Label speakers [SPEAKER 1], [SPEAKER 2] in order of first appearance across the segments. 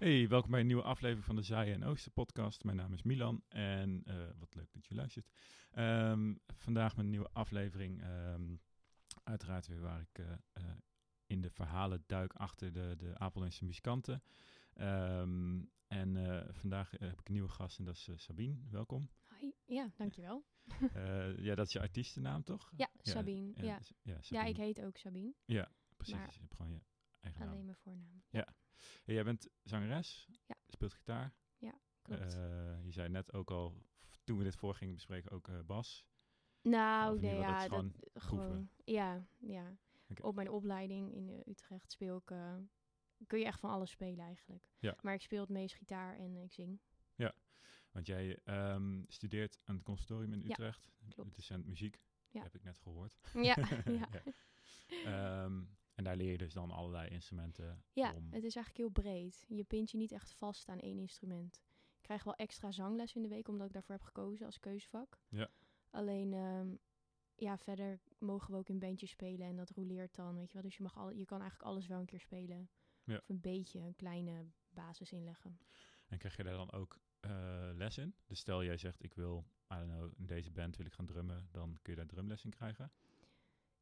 [SPEAKER 1] Hey, welkom bij een nieuwe aflevering van de Zaaien en Oosten podcast. Mijn naam is Milan en uh, wat leuk dat je luistert. Um, vandaag met een nieuwe aflevering. Um, uiteraard weer waar ik uh, uh, in de verhalen duik achter de, de Apeldoornse muzikanten. Um, en vandaag heb ik een nieuwe gast en dat is Sabine. Welkom.
[SPEAKER 2] Hoi, ja, dankjewel.
[SPEAKER 1] ja, dat is je artiestennaam toch?
[SPEAKER 2] Ja, Sabine. Ja, ja. ja, Sabine. ja ik heet ook Sabine.
[SPEAKER 1] Ja, precies. Maar... Je hebt gewoon je eigen
[SPEAKER 2] Alleen
[SPEAKER 1] naam.
[SPEAKER 2] mijn voornaam.
[SPEAKER 1] Ja. Jij bent zangeres,
[SPEAKER 2] ja.
[SPEAKER 1] speelt gitaar.
[SPEAKER 2] Ja, klopt.
[SPEAKER 1] Uh, je zei net ook al, toen we dit voor gingen bespreken, ook uh, bas.
[SPEAKER 2] Nou, nee, ja, dat, dat gewoon, ja, ja. Okay. Op mijn opleiding in uh, Utrecht speel ik, kun je echt van alles spelen eigenlijk.
[SPEAKER 1] Ja.
[SPEAKER 2] Maar ik speel het meest gitaar en ik zing.
[SPEAKER 1] Ja, want jij um, studeert aan het conservatorium in Utrecht.
[SPEAKER 2] Ja, klopt.
[SPEAKER 1] Docent muziek,
[SPEAKER 2] ja.
[SPEAKER 1] heb ik net gehoord.
[SPEAKER 2] Ja, ja.
[SPEAKER 1] ja. Um, en daar leer je dus dan allerlei instrumenten.
[SPEAKER 2] Ja,
[SPEAKER 1] om...
[SPEAKER 2] het is eigenlijk heel breed. Je pint je niet echt vast aan één instrument. Ik krijg wel extra zangles in de week, omdat ik daarvoor heb gekozen als keuzevak.
[SPEAKER 1] Ja.
[SPEAKER 2] Alleen, um, ja, verder mogen we ook in bandjes spelen en dat roleert dan, weet je wel. Dus je, mag al, je kan eigenlijk alles wel een keer spelen.
[SPEAKER 1] Ja.
[SPEAKER 2] Of een beetje een kleine basis inleggen.
[SPEAKER 1] En krijg je daar dan ook uh, les in? Dus stel jij zegt, ik wil, I don't know, in deze band wil ik gaan drummen, dan kun je daar drumles in krijgen?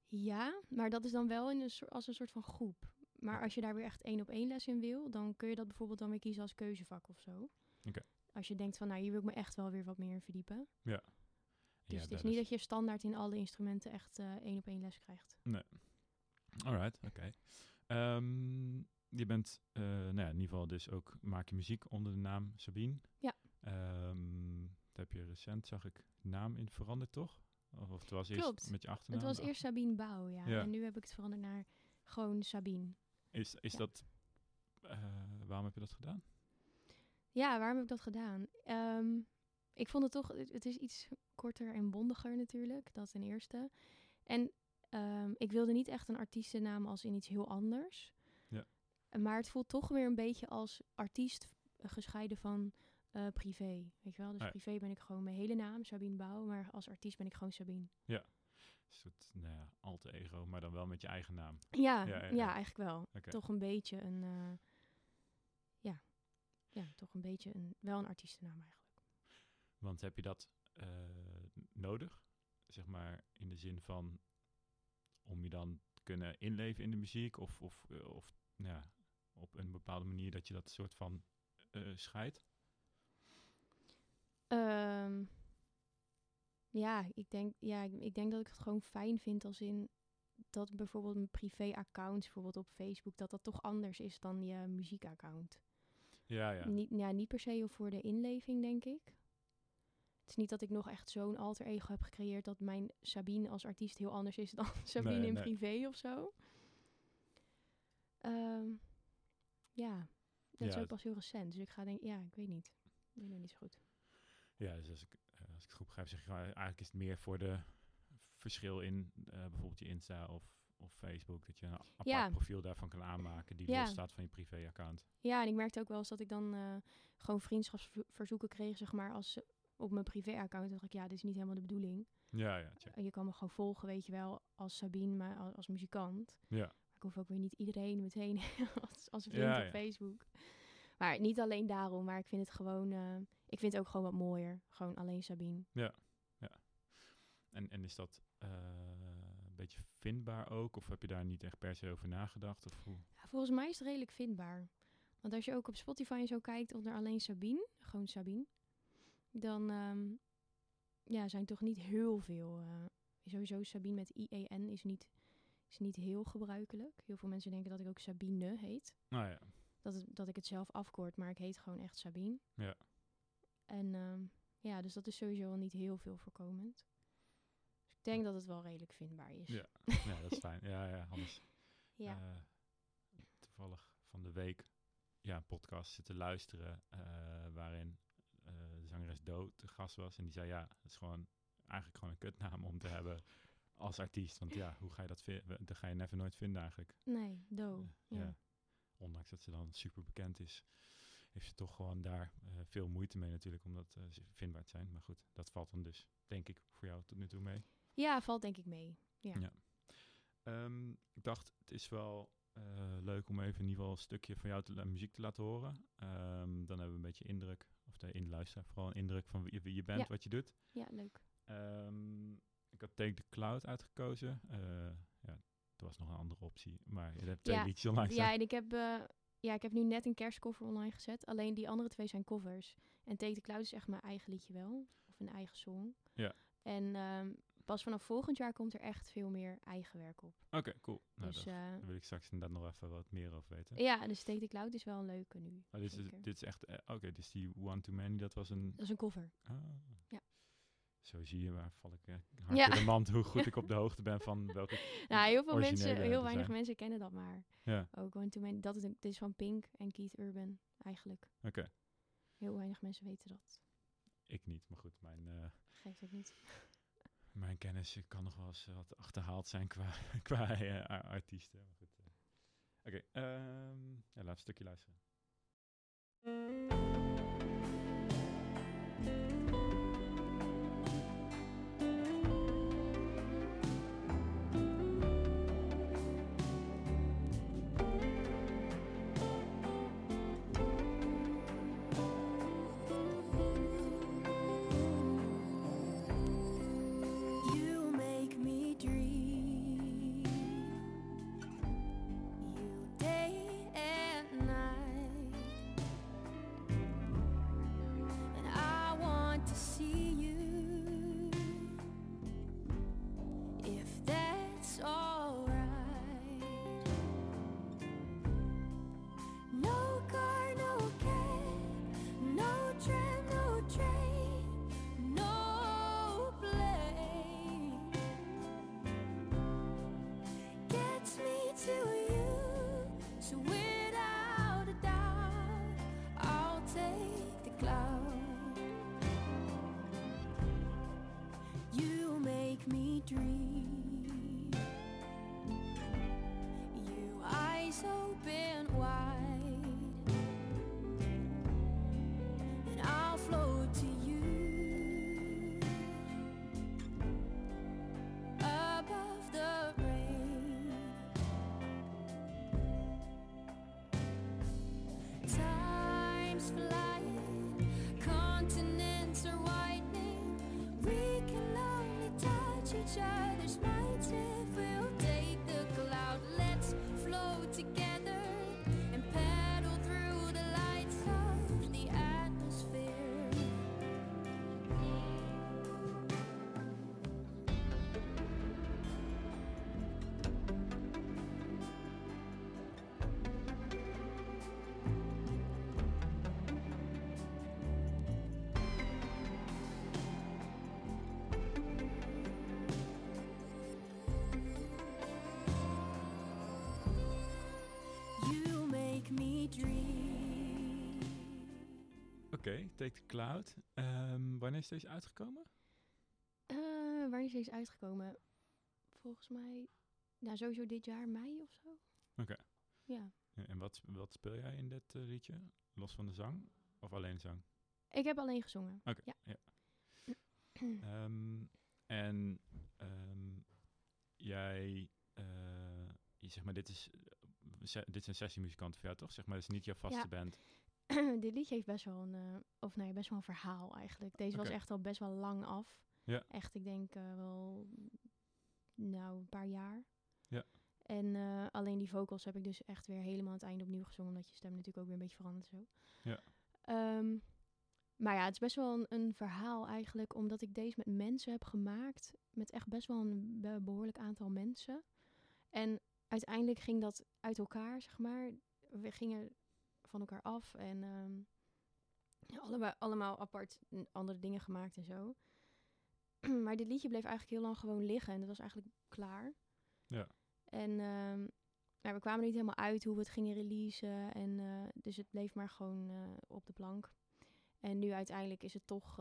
[SPEAKER 2] Ja, maar dat is dan wel in een als een soort van groep. Maar als je daar weer echt één op één les in wil, dan kun je dat bijvoorbeeld dan weer kiezen als keuzevak of zo.
[SPEAKER 1] Okay.
[SPEAKER 2] Als je denkt van, nou, hier wil ik me echt wel weer wat meer in verdiepen.
[SPEAKER 1] Ja.
[SPEAKER 2] Dus
[SPEAKER 1] ja,
[SPEAKER 2] het is niet dat je standaard in alle instrumenten echt uh, één op één les krijgt.
[SPEAKER 1] Nee. Alright, oké. Okay. Um, je bent, uh, nou ja, in ieder geval dus ook, maak je muziek onder de naam Sabine.
[SPEAKER 2] Ja.
[SPEAKER 1] Um, daar heb je recent, zag ik, naam in veranderd, toch? Of, het was
[SPEAKER 2] Klopt.
[SPEAKER 1] eerst met je achternaam?
[SPEAKER 2] Het was eerst Sabine Bouw, ja.
[SPEAKER 1] ja.
[SPEAKER 2] En nu heb ik het veranderd naar gewoon Sabine.
[SPEAKER 1] Is, is
[SPEAKER 2] Ja.
[SPEAKER 1] dat... Uh, waarom heb je dat gedaan?
[SPEAKER 2] Ja, waarom heb ik dat gedaan? Um, ik vond het toch... Het, het is iets korter en bondiger natuurlijk. Dat ten eerste. En um, ik wilde niet echt een artiestennaam als in iets heel anders.
[SPEAKER 1] Ja.
[SPEAKER 2] Maar het voelt toch weer een beetje als artiest gescheiden van uh, privé. Weet je wel? Dus
[SPEAKER 1] ja.
[SPEAKER 2] privé ben ik gewoon mijn hele naam, Sabine Bouw. Maar als artiest ben ik gewoon Sabine.
[SPEAKER 1] Ja. Een soort, nou ja, alter ego, maar dan wel met je eigen naam.
[SPEAKER 2] Ja,
[SPEAKER 1] Ja,
[SPEAKER 2] eigenlijk wel. Toch een beetje een... Uh, ja. ja, toch een beetje een... Wel een artiestennaam eigenlijk.
[SPEAKER 1] Want heb je dat uh, nodig? Zeg maar in de zin van... Om je dan te kunnen inleven in de muziek? Of, of, of nou ja, op een bepaalde manier dat je dat soort van scheidt?
[SPEAKER 2] Um, ja, ik denk, ja, ik, ik denk dat ik het gewoon fijn vind als in dat bijvoorbeeld mijn privé-account, bijvoorbeeld op Facebook, dat dat toch anders is dan je muziekaccount.
[SPEAKER 1] Ja, ja.
[SPEAKER 2] Niet, ja, niet per se voor de inleving, denk ik. Het is niet dat ik nog echt zo'n alter ego heb gecreëerd dat mijn Sabine als artiest heel anders is dan Sabine
[SPEAKER 1] Nee,
[SPEAKER 2] in
[SPEAKER 1] nee.
[SPEAKER 2] privé of zo. Um, ja, dat
[SPEAKER 1] Ja,
[SPEAKER 2] is ook pas heel recent. Dus ik ga denken, ja, ik weet niet. Ik weet nog niet zo goed.
[SPEAKER 1] Ja, dus als ik, uh, als ik het goed begrijp, zeg je gewoon, eigenlijk is het meer voor de verschil in uh, bijvoorbeeld je Insta of, of Facebook, dat je een apart
[SPEAKER 2] Ja.
[SPEAKER 1] profiel daarvan kan aanmaken die
[SPEAKER 2] Ja.
[SPEAKER 1] los staat van je privé-account.
[SPEAKER 2] Ja, en ik merkte ook wel eens dat ik dan uh, gewoon vriendschapsverzoeken kreeg, zeg maar, als op mijn privé-account. Dan dacht ik, ja, dit is niet helemaal de bedoeling.
[SPEAKER 1] Ja, ja, check.
[SPEAKER 2] En je kan me gewoon volgen, weet je wel, als Sabine, maar als, als muzikant.
[SPEAKER 1] Ja,
[SPEAKER 2] Maar ik hoef ook weer niet iedereen meteen als, als vriend
[SPEAKER 1] Ja,
[SPEAKER 2] op. Facebook. Maar niet alleen daarom, maar ik vind het gewoon, uh, ik vind het ook gewoon wat mooier. Gewoon alleen Sabine.
[SPEAKER 1] ja, ja. En, en is dat uh, een beetje vindbaar ook? Of heb je daar niet echt per se over nagedacht? Of hoe?
[SPEAKER 2] Ja, volgens mij is het redelijk vindbaar. Want als je ook op Spotify en zo kijkt onder alleen Sabine, gewoon Sabine, dan um, ja, zijn toch niet heel veel. Uh, sowieso Sabine met I-E-N is niet, is niet heel gebruikelijk. Heel veel mensen denken dat ik ook Sabine heet.
[SPEAKER 1] Nou ja,
[SPEAKER 2] Dat, het, dat ik het zelf afkort, maar ik heet gewoon echt Sabine.
[SPEAKER 1] ja.
[SPEAKER 2] En um, ja, dus dat is sowieso wel niet heel veel voorkomend. Dus ik denk dat het wel redelijk vindbaar is.
[SPEAKER 1] Ja, ja dat is fijn. Ja, ja, anders.
[SPEAKER 2] ja.
[SPEAKER 1] Uh, toevallig van de week ja, een podcast zitten luisteren uh, waarin uh, de zangeres Dood de gast was. En die zei, ja, het is gewoon eigenlijk gewoon een kutnaam om te hebben als artiest. Want ja, hoe ga je dat vinden? Dat ga je never nooit vinden eigenlijk.
[SPEAKER 2] Nee, Do.
[SPEAKER 1] ja.
[SPEAKER 2] ja.
[SPEAKER 1] Ondanks dat ze dan super bekend is, heeft ze toch gewoon daar uh, veel moeite mee natuurlijk om dat uh, vindbaar te zijn. Maar goed, dat valt dan dus, denk ik, voor jou tot nu toe mee.
[SPEAKER 2] Ja, valt denk ik mee. Ja.
[SPEAKER 1] ja. Um, ik dacht, het is wel eh, leuk om even in ieder geval een stukje van jou te, muziek te laten horen. Ehm, dan hebben we een beetje indruk, of de inluisteren, vooral een indruk van wie, wie je bent,
[SPEAKER 2] Ja.
[SPEAKER 1] wat je doet.
[SPEAKER 2] Ja, leuk.
[SPEAKER 1] Ehm, ik had Take the Cloud uitgekozen. Eh, ja, er was nog een andere optie, maar je hebt twee
[SPEAKER 2] Ja,
[SPEAKER 1] liedjes online
[SPEAKER 2] Ja,
[SPEAKER 1] staan.
[SPEAKER 2] en ik heb, eh, ja, ik heb nu net een kerstcover online gezet. Alleen die andere twee zijn covers. En the Cloud is echt mijn eigen liedje wel. Of een eigen song.
[SPEAKER 1] Ja.
[SPEAKER 2] En ehm, pas vanaf volgend jaar komt er echt veel meer eigen werk op.
[SPEAKER 1] Oké, cool. Nou,
[SPEAKER 2] dus
[SPEAKER 1] daar
[SPEAKER 2] eh,
[SPEAKER 1] daar wil ik straks inderdaad nog even wat meer over weten.
[SPEAKER 2] ja, dus Take the Cloud is wel een leuke nu.
[SPEAKER 1] Maar dit, is, dit is echt... eh, Oké, dus die One Too Many, dat was een...
[SPEAKER 2] Dat is een cover.
[SPEAKER 1] Ah.
[SPEAKER 2] Ja.
[SPEAKER 1] Zo zie je, waar val ik eh, hard
[SPEAKER 2] Ja.
[SPEAKER 1] in de mand, hoe goed ik op de hoogte ben van welke...
[SPEAKER 2] Nou, heel veel mensen, heel weinig
[SPEAKER 1] zijn.
[SPEAKER 2] mensen kennen dat maar.
[SPEAKER 1] Ja,
[SPEAKER 2] Ook want toen dat dit is van Pink en Keith Urban eigenlijk.
[SPEAKER 1] oké.
[SPEAKER 2] Heel weinig mensen weten dat.
[SPEAKER 1] Ik niet, maar goed, mijn, eh,
[SPEAKER 2] Geeft niet.
[SPEAKER 1] mijn kennis kan nog wel eens wat achterhaald zijn qua, qua eh, artiesten. Maar goed. Oké, ehm, ja, we een stukje luisteren.
[SPEAKER 3] Each other's minds
[SPEAKER 1] Oké, Take the Cloud. Ehm, wanneer is deze uitgekomen?
[SPEAKER 2] Eh, wanneer is deze uitgekomen? Volgens mij, nou sowieso dit jaar, mei of zo.
[SPEAKER 1] Oké.
[SPEAKER 2] Ja.
[SPEAKER 1] Ja, En wat, wat speel jij in dit eh, liedje? Los van de zang? Of alleen zang?
[SPEAKER 2] Ik heb alleen gezongen.
[SPEAKER 1] Oké,
[SPEAKER 2] Ja.
[SPEAKER 1] ja. Ehm, en ehm, jij, eh, je, zeg maar, dit is, dit is een sessiemuzikant voor jou, toch? Zeg maar, dit is niet jouw vaste
[SPEAKER 2] Ja.
[SPEAKER 1] band.
[SPEAKER 2] Dit liedje heeft best wel een, eh, of nee, best wel een verhaal eigenlijk. Deze was echt al best wel lang af.
[SPEAKER 1] Ja.
[SPEAKER 2] Echt, ik denk eh, wel, nou, een paar jaar.
[SPEAKER 1] Ja.
[SPEAKER 2] En eh, alleen die vocals heb ik dus echt weer helemaal aan het einde opnieuw gezongen, omdat je stem natuurlijk ook weer een beetje verandert zo.
[SPEAKER 1] Ja.
[SPEAKER 2] Ehm, maar ja, het is best wel een, een verhaal eigenlijk, omdat ik deze met mensen heb gemaakt. Met echt best wel een be- behoorlijk aantal mensen. En uiteindelijk ging dat uit elkaar, zeg maar. We gingen van elkaar af en ja, allebei, allemaal apart andere dingen gemaakt en zo. maar dit liedje bleef eigenlijk heel lang gewoon liggen en dat was eigenlijk klaar.
[SPEAKER 1] Ja.
[SPEAKER 2] En ehm, we kwamen niet helemaal uit hoe we het gingen releasen. En, eh, dus het bleef maar gewoon eh, op de plank. En nu uiteindelijk is het toch,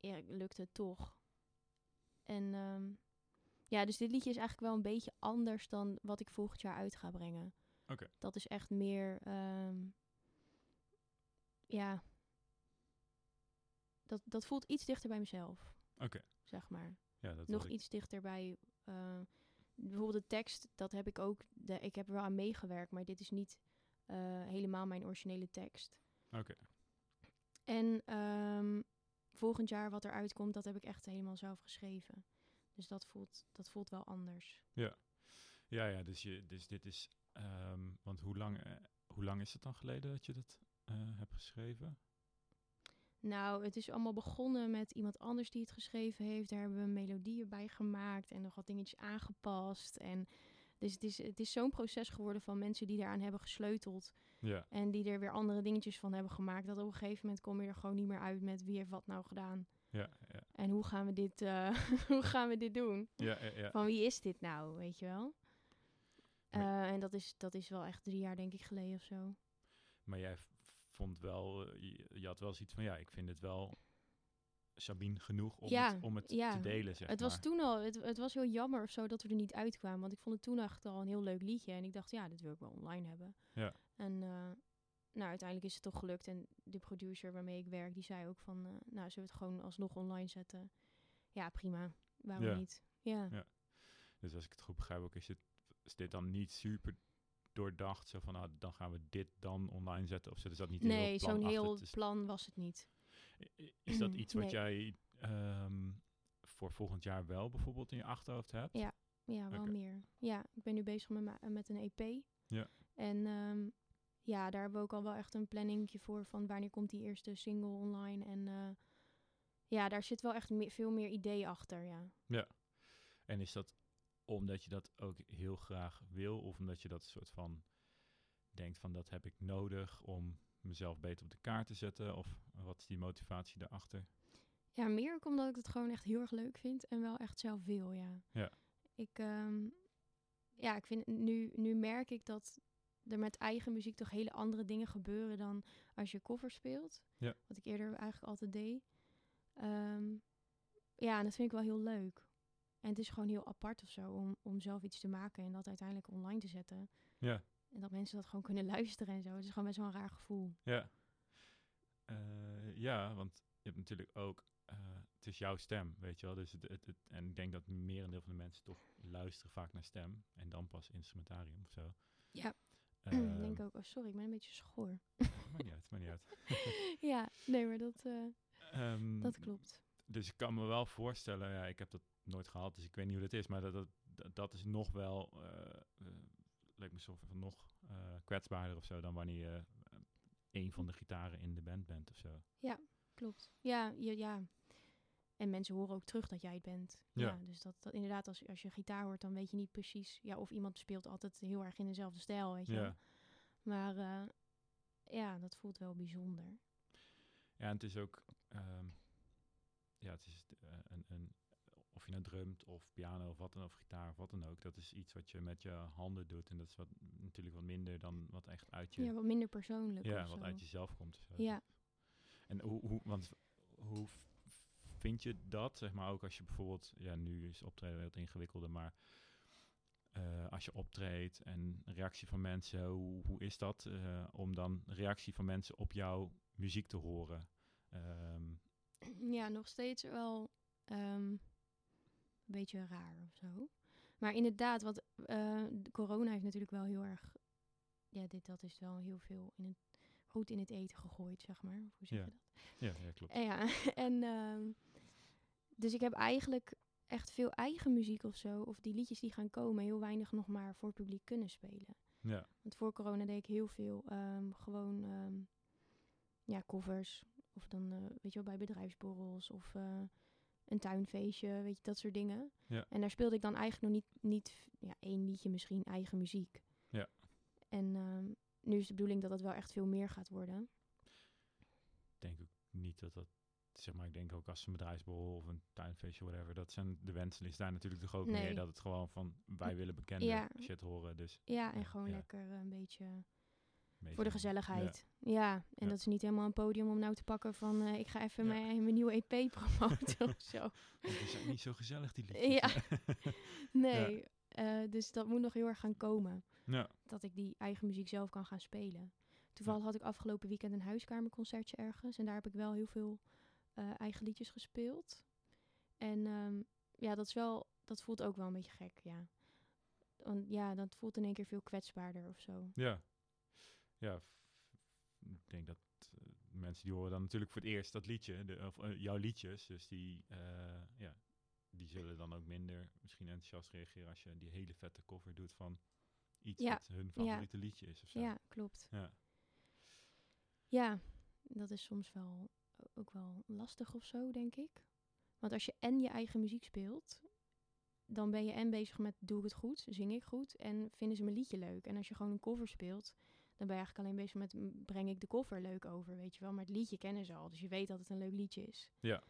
[SPEAKER 2] ja, lukt het toch. En ehm, ja, dus dit liedje is eigenlijk wel een beetje anders dan wat ik volgend jaar uit ga brengen. Dat is echt meer, ehm, ja, dat, dat voelt iets dichter bij mezelf,
[SPEAKER 1] Oké.
[SPEAKER 2] zeg maar
[SPEAKER 1] Ja, dat
[SPEAKER 2] nog iets dichter bij, eh, bijvoorbeeld de tekst, dat heb ik ook, de, ik heb er wel aan meegewerkt, maar dit is niet eh, helemaal mijn originele tekst.
[SPEAKER 1] Oké.
[SPEAKER 2] En ehm, volgend jaar wat eruit komt, dat heb ik echt helemaal zelf geschreven. Dus dat voelt, dat voelt wel anders.
[SPEAKER 1] Ja, ja, dus, je, dus dit is... ehm, want hoe lang, eh, hoe lang is het dan geleden dat je dat eh, hebt geschreven?
[SPEAKER 2] Nou, het is allemaal begonnen met iemand anders die het geschreven heeft. Daar hebben we melodieën bij gemaakt en nog wat dingetjes aangepast. En dus het is, het is zo'n proces geworden van mensen die daaraan hebben gesleuteld.
[SPEAKER 1] Ja,
[SPEAKER 2] En die er weer andere dingetjes van hebben gemaakt. Dat op een gegeven moment kom je er gewoon niet meer uit met wie heeft wat nou gedaan.
[SPEAKER 1] ja, ja.
[SPEAKER 2] En hoe gaan we dit, eh, hoe gaan we dit doen?
[SPEAKER 1] Ja, ja, ja.
[SPEAKER 2] Van wie is dit nou, weet je wel? Eh, en dat is, dat is wel echt drie jaar denk ik geleden of zo.
[SPEAKER 1] Maar jij vond wel, eh, je, je had wel zoiets van, ja, ik vind het wel Sabine genoeg om
[SPEAKER 2] Ja,
[SPEAKER 1] het, om het
[SPEAKER 2] ja.
[SPEAKER 1] te delen, zeg
[SPEAKER 2] het was
[SPEAKER 1] maar.
[SPEAKER 2] toen al, het, het was heel jammer of zo dat we er niet uitkwamen. Want ik vond het toen echt al een heel leuk liedje. En ik dacht, ja, dit wil ik wel online hebben.
[SPEAKER 1] Ja.
[SPEAKER 2] En eh, nou, uiteindelijk is het toch gelukt. En de producer waarmee ik werk, die zei ook van, nou, zullen we het gewoon alsnog online zetten? Ja, prima. Waarom
[SPEAKER 1] Ja.
[SPEAKER 2] niet? Ja.
[SPEAKER 1] Ja. Dus als ik het goed begrijp, ook is, het, is dit dan niet super doordacht? Zo van, nou, dan gaan we dit dan online zetten? Of zit dat niet heel
[SPEAKER 2] Nee, zo'n heel
[SPEAKER 1] is-
[SPEAKER 2] plan was het niet.
[SPEAKER 1] Is dat iets wat
[SPEAKER 2] Nee.
[SPEAKER 1] jij ehm, voor volgend jaar wel bijvoorbeeld in je achterhoofd hebt?
[SPEAKER 2] Ja. Ja, wel meer. Ja, ik ben nu bezig met, met een EP.
[SPEAKER 1] Ja.
[SPEAKER 2] En ehm, ja, daar hebben we ook al wel echt een planningje voor van wanneer komt die eerste single online. En eh, ja, daar zit wel echt me- veel meer idee achter, ja.
[SPEAKER 1] En is dat omdat je dat ook heel graag wil? Of omdat je dat soort van denkt van, dat heb ik nodig om mezelf beter op de kaart te zetten? Of wat is die motivatie daarachter?
[SPEAKER 2] Ja, meer ook omdat ik het gewoon echt heel erg leuk vind en wel echt zelf wil, ja.
[SPEAKER 1] Ja.
[SPEAKER 2] Ik, ehm, ja, ik vind nu, nu merk ik dat er met eigen muziek toch hele andere dingen gebeuren dan als je cover speelt.
[SPEAKER 1] Ja.
[SPEAKER 2] Wat ik eerder eigenlijk altijd deed. Ehm, ja, en dat vind ik wel heel leuk. En het is gewoon heel apart of zo om, om zelf iets te maken en dat uiteindelijk online te zetten.
[SPEAKER 1] Ja,
[SPEAKER 2] En dat mensen dat gewoon kunnen luisteren en zo. Het is gewoon best wel een raar gevoel.
[SPEAKER 1] ja. Eh, ja, want je hebt natuurlijk ook, eh, het is jouw stem, weet je wel. Dus het, het, het- en ik denk dat merendeel van de mensen toch luisteren vaak naar stem en dan pas instrumentarium of zo.
[SPEAKER 2] Ja. ik
[SPEAKER 1] Ehm,
[SPEAKER 2] denk ook, oh sorry, ik ben een beetje schoor.
[SPEAKER 1] Maakt niet uit, maakt niet uit.
[SPEAKER 2] ja, nee, maar dat, eh,
[SPEAKER 1] Ehm,
[SPEAKER 2] dat klopt.
[SPEAKER 1] Dus ik kan me wel voorstellen, ja, ik heb dat nooit gehad, dus ik weet niet hoe dat is, maar dat, dat, dat, is nog wel, eh, lijkt me zo van nog eh, kwetsbaarder of zo dan wanneer je een van de gitaren in de band bent of zo.
[SPEAKER 2] Klopt. Ja, je, ja. En mensen horen ook terug dat jij het bent.
[SPEAKER 1] Ja.
[SPEAKER 2] Ja. dus dat, dat inderdaad, als, als je gitaar hoort, dan weet je niet precies. Ja, of iemand speelt altijd heel erg in dezelfde stijl, weet je.
[SPEAKER 1] Ja.
[SPEAKER 2] Maar ja, dat voelt wel bijzonder.
[SPEAKER 1] Ja, en het is ook, ehm, ja, het is een, een, of je nou drumt of piano of wat dan, of gitaar of wat dan ook, dat is iets wat je met je handen doet en dat is wat, natuurlijk wat minder dan wat echt uit je,
[SPEAKER 2] Ja, wat minder persoonlijk
[SPEAKER 1] ja, wat
[SPEAKER 2] zo.
[SPEAKER 1] uit jezelf komt. zo.
[SPEAKER 2] Ja.
[SPEAKER 1] En hoe, hoe, want hoe vind je dat, zeg maar, ook als je bijvoorbeeld, ja, nu is optreden wat ingewikkelder, maar eh, als je optreedt en reactie van mensen, hoe, hoe is dat eh, om dan reactie van mensen op jouw muziek te horen? Ehm,
[SPEAKER 2] Ja, nog steeds wel ehm, beetje raar of zo. Maar inderdaad, wat eh, corona heeft natuurlijk wel heel erg... Ja, dit, dat is wel heel veel in het, goed in het eten gegooid, zeg maar. Hoe zeg
[SPEAKER 1] Ja.
[SPEAKER 2] je dat?
[SPEAKER 1] ja, ja, klopt.
[SPEAKER 2] En Ja, en ehm, dus ik heb eigenlijk echt veel eigen muziek of zo, of die liedjes die gaan komen, heel weinig nog maar voor publiek kunnen spelen.
[SPEAKER 1] Ja,
[SPEAKER 2] Want voor corona deed ik heel veel ehm, gewoon ehm, ja, covers. Of dan, eh, weet je wel, bij bedrijfsborrels of eh, een tuinfeestje, weet je, dat soort dingen.
[SPEAKER 1] Ja.
[SPEAKER 2] En daar speelde ik dan eigenlijk nog niet, niet ja, één liedje misschien, eigen muziek.
[SPEAKER 1] Ja.
[SPEAKER 2] En ehm, nu is de bedoeling dat het wel echt veel meer gaat worden.
[SPEAKER 1] ik denk ook niet dat dat, zeg maar, ik denk ook als een bedrijfsborrel of een tuinfeestje, whatever, dat zijn de wensen is daar natuurlijk toch ook
[SPEAKER 2] Nee.
[SPEAKER 1] meer dat het gewoon van, wij willen bekende
[SPEAKER 2] Ja.
[SPEAKER 1] shit horen, dus
[SPEAKER 2] Ja, en gewoon lekker een beetje Voor de gezelligheid. Ja, en
[SPEAKER 1] Ja.
[SPEAKER 2] dat is niet helemaal een podium om nou te pakken van... eh, ik ga even
[SPEAKER 1] Ja.
[SPEAKER 2] mijn, mijn nieuwe EP promoten of zo.
[SPEAKER 1] Want die zijn niet zo gezellig, die liedjes.
[SPEAKER 2] Ja. Nee, eh, dus dat moet nog heel erg gaan komen.
[SPEAKER 1] ja.
[SPEAKER 2] Dat ik die eigen muziek zelf kan gaan spelen. Toevallig had ik afgelopen weekend een huiskamerconcertje ergens. En daar heb ik wel heel veel eh, eigen liedjes gespeeld. En ehm, ja, dat is wel... Dat voelt ook wel een beetje gek, ja. want ja, dat voelt in één keer veel kwetsbaarder of zo.
[SPEAKER 1] Ja. Ja, ik denk dat eh, mensen die horen dan natuurlijk voor het eerst dat liedje, de, of eh, jouw liedjes, dus die, eh, ja, die zullen dan ook minder misschien enthousiast reageren als je die hele vette cover doet van iets
[SPEAKER 2] Ja,
[SPEAKER 1] wat hun favoriete liedje is of zo.
[SPEAKER 2] Ja, klopt.
[SPEAKER 1] Ja.
[SPEAKER 2] Ja, dat is soms wel ook wel lastig of zo, denk ik. Want als je en je eigen muziek speelt, dan ben je en bezig met doe ik het goed, zing ik goed en vinden ze mijn liedje leuk. En als je gewoon een cover speelt, dan ben je eigenlijk alleen bezig met breng ik de cover leuk over, weet je wel. Maar het liedje kennen ze al, dus je weet dat het een leuk liedje is.
[SPEAKER 1] Ja.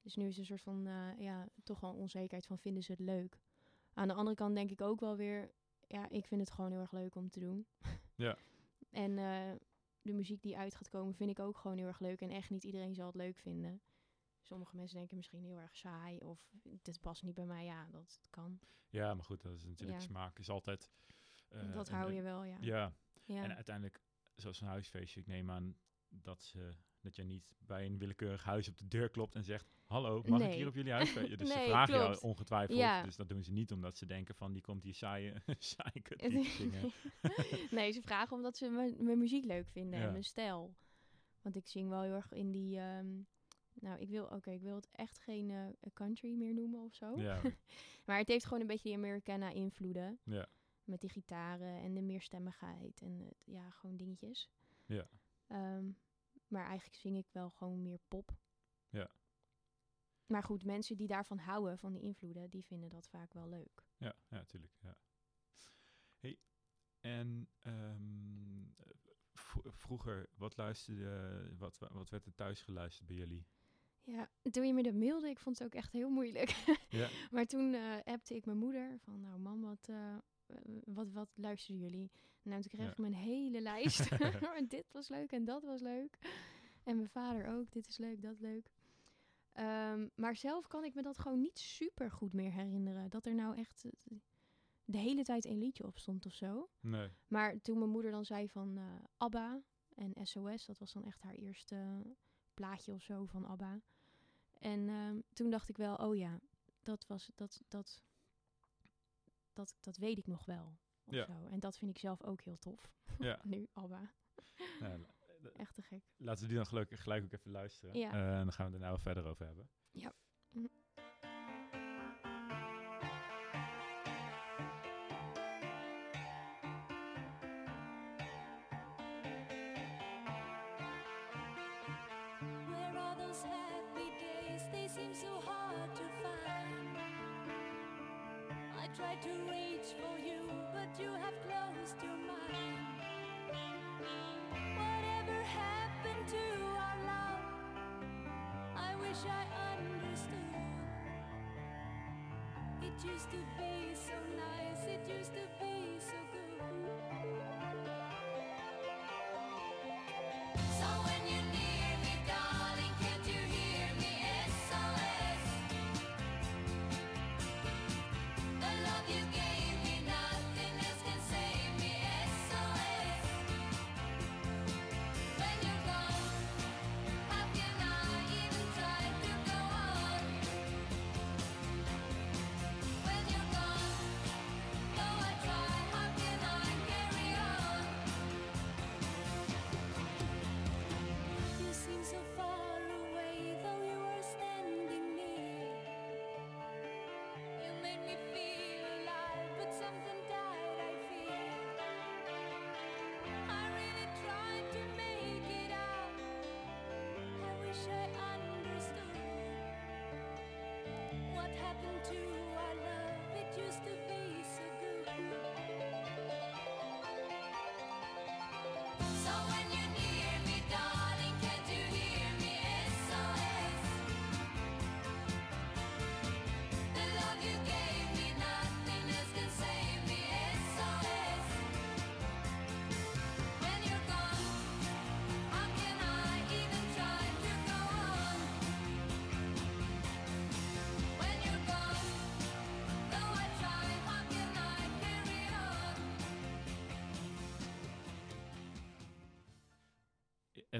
[SPEAKER 2] Dus nu is er een soort van, eh, ja, toch wel onzekerheid van vinden ze het leuk. Aan de andere kant denk ik ook wel weer, ja, ik vind het gewoon heel erg leuk om te doen.
[SPEAKER 1] Ja.
[SPEAKER 2] En eh, de muziek die uit gaat komen vind ik ook gewoon heel erg leuk. En echt niet iedereen zal het leuk vinden. Sommige mensen denken misschien heel erg saai of dit past niet bij mij. Ja, dat kan.
[SPEAKER 1] ja, maar goed, dat is natuurlijk
[SPEAKER 2] Ja.
[SPEAKER 1] smaak is altijd... eh,
[SPEAKER 2] dat hou je wel, ja.
[SPEAKER 1] Ja,
[SPEAKER 2] Ja.
[SPEAKER 1] en uiteindelijk, zoals een huisfeestje, ik neem aan dat, ze, dat je niet bij een willekeurig huis op de deur klopt en zegt... Hallo, mag ik hier op jullie huisfeestje? Dus
[SPEAKER 2] Nee,
[SPEAKER 1] ze vragen jou
[SPEAKER 2] klopt.
[SPEAKER 1] ongetwijfeld.
[SPEAKER 2] Ja.
[SPEAKER 1] Dus dat doen ze niet omdat ze denken van, die komt hier saaie, saaie kutliedjes zingen.
[SPEAKER 2] nee, ze vragen omdat ze mijn, mijn muziek leuk vinden
[SPEAKER 1] Ja.
[SPEAKER 2] en mijn stijl. Want ik zing wel heel erg in die... ehm, nou, ik wil, oké, ik wil het echt geen eh, country meer noemen of zo.
[SPEAKER 1] Ja,
[SPEAKER 2] Maar het heeft gewoon een beetje die Americana-invloeden.
[SPEAKER 1] ja,
[SPEAKER 2] Met die gitaren en de meerstemmigheid en het, ja, gewoon dingetjes.
[SPEAKER 1] Ja.
[SPEAKER 2] Ehm, maar eigenlijk zing ik wel gewoon meer pop.
[SPEAKER 1] Ja.
[SPEAKER 2] Maar goed, mensen die daarvan houden, van die invloeden, die vinden dat vaak wel leuk.
[SPEAKER 1] ja, ja, natuurlijk. Ja. Hey, en ehm, eh, vroeger, wat luisterde, wat, wa- wat werd er thuis geluisterd bij jullie?
[SPEAKER 2] Ja, toen je me dat mailde, ik vond het ook echt heel moeilijk.
[SPEAKER 1] Ja,
[SPEAKER 2] maar toen eh appte ik mijn moeder van, nou mam, wat, eh, wat, wat luisteren jullie? Nou, toen kreeg
[SPEAKER 1] Ja.
[SPEAKER 2] ik mijn hele lijst. dit was leuk en dat was leuk. En mijn vader ook, dit is leuk, dat leuk. Ehm, maar zelf kan ik me dat gewoon niet super goed meer herinneren. Dat er nou echt eh, de hele tijd een liedje op stond of zo.
[SPEAKER 1] nee.
[SPEAKER 2] Maar toen mijn moeder dan zei van eh, ABBA en SOS, dat was dan echt haar eerste plaatje of zo van ABBA. En ehm, toen dacht ik wel, oh ja, dat was dat dat dat, dat weet ik nog wel. Of
[SPEAKER 1] Ja.
[SPEAKER 2] zo. En dat vind ik zelf ook heel tof.
[SPEAKER 1] Ja.
[SPEAKER 2] nu ABBA,
[SPEAKER 1] Nou,
[SPEAKER 2] echt te gek.
[SPEAKER 1] laten we die dan gelukkig gelijk ook even luisteren.
[SPEAKER 2] Ja.
[SPEAKER 1] Eh, en dan gaan we het er nou verder over hebben.
[SPEAKER 2] Ja. Mhm.
[SPEAKER 3] Wish I understood. It used to be so nice, it used to be so good.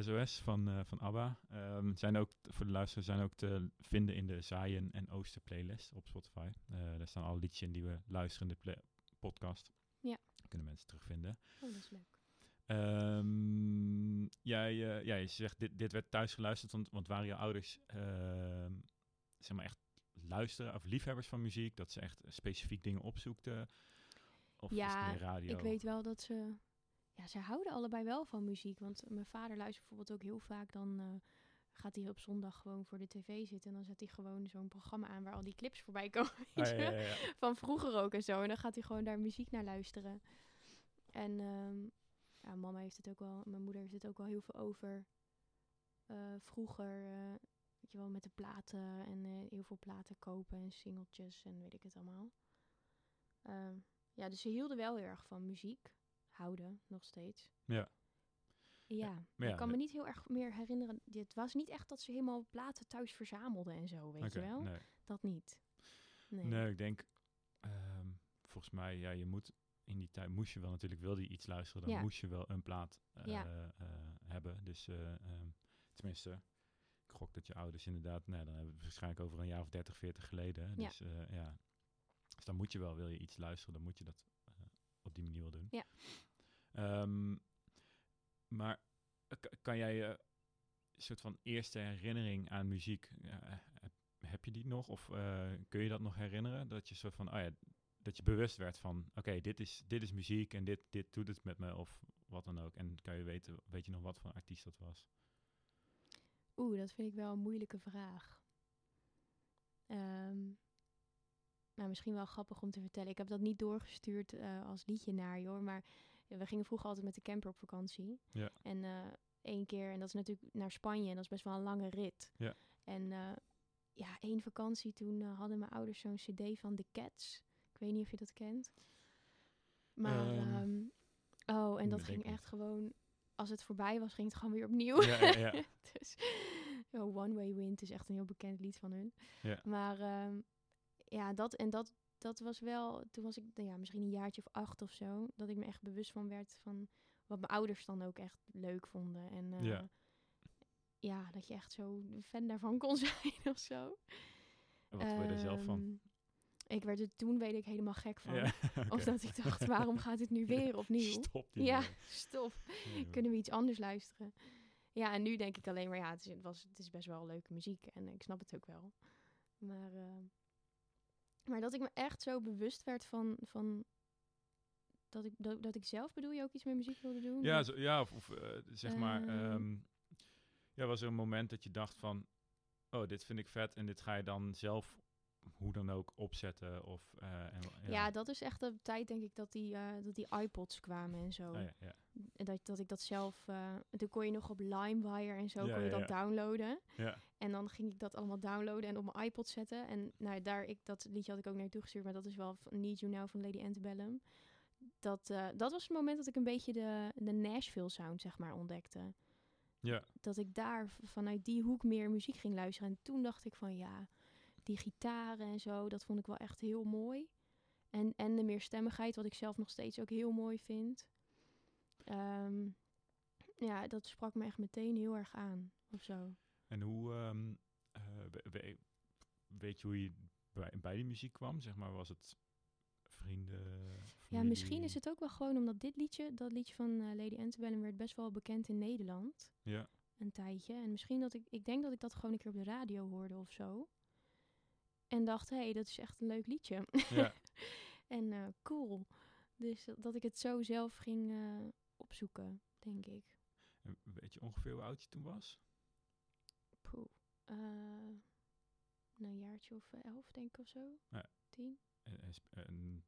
[SPEAKER 3] SOS
[SPEAKER 1] van, eh, van ABBA ehm, zijn ook, voor de luisteraars, zijn ook te vinden in de Zaaien en Oosten playlist op Spotify. Eh, daar staan alle liedjes in die we luisteren in de podcast.
[SPEAKER 2] Ja.
[SPEAKER 1] Kunnen mensen terugvinden.
[SPEAKER 2] Oh, dat is leuk.
[SPEAKER 1] Ehm, jij, eh, ja, je zegt, dit, dit werd thuis geluisterd, want, want waren je ouders ehm, zeg maar echt luisteren of liefhebbers van muziek? Dat ze echt specifiek dingen opzoekten? Of
[SPEAKER 2] Ja,
[SPEAKER 1] meer radio?
[SPEAKER 2] Ik weet wel dat ze... Ze houden allebei wel van muziek. Want mijn vader luistert bijvoorbeeld ook heel vaak. Dan eh, gaat hij op zondag gewoon voor de tv zitten. En dan zet hij gewoon zo'n programma aan waar al die clips voorbij komen.
[SPEAKER 1] Ah, ja, ja, ja.
[SPEAKER 2] Van vroeger ook en zo. En dan gaat hij gewoon daar muziek naar luisteren. En ehm, ja, mama heeft het ook wel... Mijn moeder heeft het ook wel heel veel over. eh, vroeger, eh, weet je wel, met de platen. En heel veel platen kopen en singeltjes en weet ik het allemaal. Ehm, ja, dus ze hielden wel heel erg van muziek. Houden, nog steeds.
[SPEAKER 1] Ja.
[SPEAKER 2] Ja, ik
[SPEAKER 1] ja,
[SPEAKER 2] kan me niet heel erg meer herinneren. Het was niet echt dat ze helemaal platen thuis verzamelden en zo, weet je wel?
[SPEAKER 1] Nee.
[SPEAKER 2] Dat niet. Nee.
[SPEAKER 1] Nee, ik denk, ehm, volgens mij, ja, je moet in die tijd moest je wel natuurlijk, wilde je iets luisteren, dan
[SPEAKER 2] Ja.
[SPEAKER 1] moest je wel een plaat eh, eh, hebben. Dus eh, ehm, tenminste, ik gok dat je ouders inderdaad, nou, dan hebben we het waarschijnlijk over een jaar of 30, 40 geleden.
[SPEAKER 2] Ja.
[SPEAKER 1] Dus ja, dus dan moet je wel, wil je iets luisteren, dan moet je dat op die manier wel doen.
[SPEAKER 2] Ja.
[SPEAKER 1] Ehm, maar eh, kan jij je een soort van eerste herinnering aan muziek, ja, eh, heb, je die nog? Of eh, kun je dat nog herinneren? Dat je soort van, oh ja, dat je bewust werd van, oké, dit, is, dit is muziek en dit, dit doet het met me of wat dan ook. En kan je weten, weet je nog wat voor artiest dat was?
[SPEAKER 2] Oeh, dat vind ik wel een moeilijke vraag. Ehm, nou, misschien wel grappig om te vertellen. Ik heb dat niet doorgestuurd eh, als liedje naar je hoor. Maar we gingen vroeger altijd met de camper op vakantie.
[SPEAKER 1] Ja.
[SPEAKER 2] En eh één keer, en dat is natuurlijk naar Spanje. En dat is best wel een lange rit.
[SPEAKER 1] Ja.
[SPEAKER 2] En eh, ja, één vakantie toen hadden mijn ouders zo'n cd van The Cats. Ik weet niet of je dat kent. Maar,
[SPEAKER 1] Ehm,
[SPEAKER 2] ehm, oh, en dat ging echt gewoon... Als het voorbij was, ging het gewoon weer opnieuw.
[SPEAKER 1] Ja, ja, ja.
[SPEAKER 2] dus oh, One Way Wind is echt een heel bekend lied van hun.
[SPEAKER 1] Ja.
[SPEAKER 2] Maar ehm, ja, dat en dat, dat was wel... Toen was ik nou ja, misschien een jaartje of acht of zo. Dat ik me echt bewust van werd van wat mijn ouders dan ook echt leuk vonden. En eh,
[SPEAKER 1] Ja.
[SPEAKER 2] ja, dat je echt zo fan daarvan kon zijn of zo.
[SPEAKER 1] En wat word je er zelf van?
[SPEAKER 2] Ehm, Ik werd er toen, weet ik, helemaal gek van.
[SPEAKER 1] Ja,
[SPEAKER 2] Of dat ik dacht, waarom gaat het nu weer opnieuw?
[SPEAKER 1] Stop die
[SPEAKER 2] Ja, stop.
[SPEAKER 1] Ja.
[SPEAKER 2] Kunnen we iets anders luisteren? Ja, en nu denk ik alleen maar, ja, het is, het was, het is best wel leuke muziek. En ik snap het ook wel. Maar, eh, maar dat ik me echt zo bewust werd van... van dat, ik, dat, dat ik zelf, bedoel je, ook iets met muziek wilde doen?
[SPEAKER 1] Ja, zo, ja of, of eh, zeg maar,
[SPEAKER 2] ehm,
[SPEAKER 1] ja, was er een moment dat je dacht van, oh, dit vind ik vet en dit ga je dan zelf hoe dan ook opzetten of eh, en,
[SPEAKER 2] ja. dat is echt de tijd, denk ik, dat die, eh, dat die iPods kwamen en zo.
[SPEAKER 1] Oh, ja, ja.
[SPEAKER 2] En dat, dat ik dat zelf... eh, toen kon je nog op LimeWire en zo kon je dat downloaden.
[SPEAKER 1] ja.
[SPEAKER 2] En dan ging ik dat allemaal downloaden en op mijn iPod zetten. En nou, daar, ik, dat liedje had ik ook naar je toegestuurd, maar dat is wel van Need You Now van Lady Antebellum. Dat, dat was het moment dat ik een beetje de, de Nashville sound, zeg maar, ontdekte.
[SPEAKER 1] ja.
[SPEAKER 2] Dat ik daar vanuit die hoek meer muziek ging luisteren. En toen dacht ik van ja, die gitaren en zo, dat vond ik wel echt heel mooi. En, en de meerstemmigheid, wat ik zelf nog steeds ook heel mooi vind. Ehm, ja, dat sprak me echt meteen heel erg aan, of zo.
[SPEAKER 1] En hoe, ehm, eh, we- we- weet je hoe je bij, bij die muziek kwam? Zeg maar, was het vrienden?
[SPEAKER 2] Ja, misschien is het ook wel gewoon omdat dit liedje, dat liedje van eh, Lady Antebellum, werd best wel bekend in Nederland.
[SPEAKER 1] Ja,
[SPEAKER 2] Een tijdje. En misschien dat ik, ik denk dat ik dat gewoon een keer op de radio hoorde of zo. En dacht, hé, hey, dat is echt een leuk liedje.
[SPEAKER 1] ja.
[SPEAKER 2] en eh, cool. Dus dat- ik het zo zelf ging eh, opzoeken, denk ik.
[SPEAKER 1] En weet je ongeveer hoe oud je toen was?
[SPEAKER 2] Poeh. Eh, nou, een jaartje of elf, denk ik, of zo.
[SPEAKER 1] Ja.
[SPEAKER 2] Tien.
[SPEAKER 1] En, en,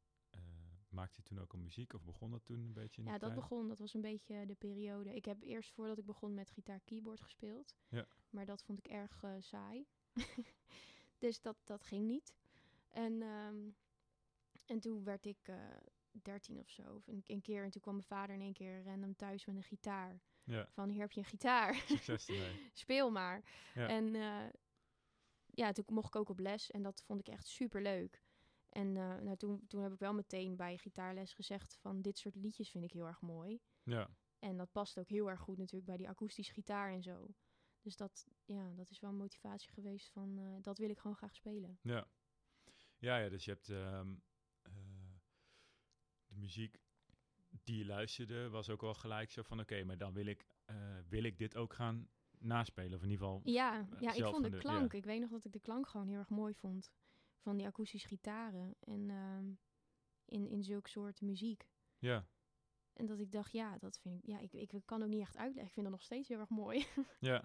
[SPEAKER 1] maakte je toen ook al muziek of begon dat toen een beetje in
[SPEAKER 2] Ja, dat
[SPEAKER 1] tijd?
[SPEAKER 2] begon, dat was een beetje de periode. Ik heb eerst voordat ik begon met gitaar-keyboard gespeeld.
[SPEAKER 1] Ja.
[SPEAKER 2] Maar dat vond ik erg saai. dus dat, dat ging niet. En, ehm, en toen werd ik eh 13 of zo. Of een, een keer. En toen kwam mijn vader in één keer random thuis met een gitaar.
[SPEAKER 1] Ja,
[SPEAKER 2] Van, hier heb je een gitaar.
[SPEAKER 1] succes ermee.
[SPEAKER 2] Speel maar.
[SPEAKER 1] Ja.
[SPEAKER 2] En eh, ja, toen mocht ik ook op les. En dat vond ik echt super leuk. En eh, nou, toen, toen heb ik wel meteen bij gitaarles gezegd van dit soort liedjes vind ik heel erg mooi.
[SPEAKER 1] Ja,
[SPEAKER 2] En dat past ook heel erg goed natuurlijk bij die akoestische gitaar en zo. Dus dat, ja, dat is wel een motivatie geweest van eh, dat wil ik gewoon graag spelen.
[SPEAKER 1] ja. Ja, ja, dus je hebt... ehm, eh,
[SPEAKER 3] muziek die je luisterde was ook wel gelijk zo van oké, maar dan wil ik, eh, wil ik dit ook gaan naspelen. Of in ieder geval,
[SPEAKER 2] Ja, ja ik vond de
[SPEAKER 3] de-
[SPEAKER 2] klank.
[SPEAKER 3] ja.
[SPEAKER 2] Ik weet nog dat ik de klank gewoon heel erg mooi vond. Van die akoestische gitaren. En ehm, in, in zulke soort muziek.
[SPEAKER 3] ja,
[SPEAKER 2] En dat ik dacht, ja, dat vind ik. Ja, ik, ik kan ook niet echt uitleggen. Ik vind dat nog steeds heel erg mooi.
[SPEAKER 3] ja.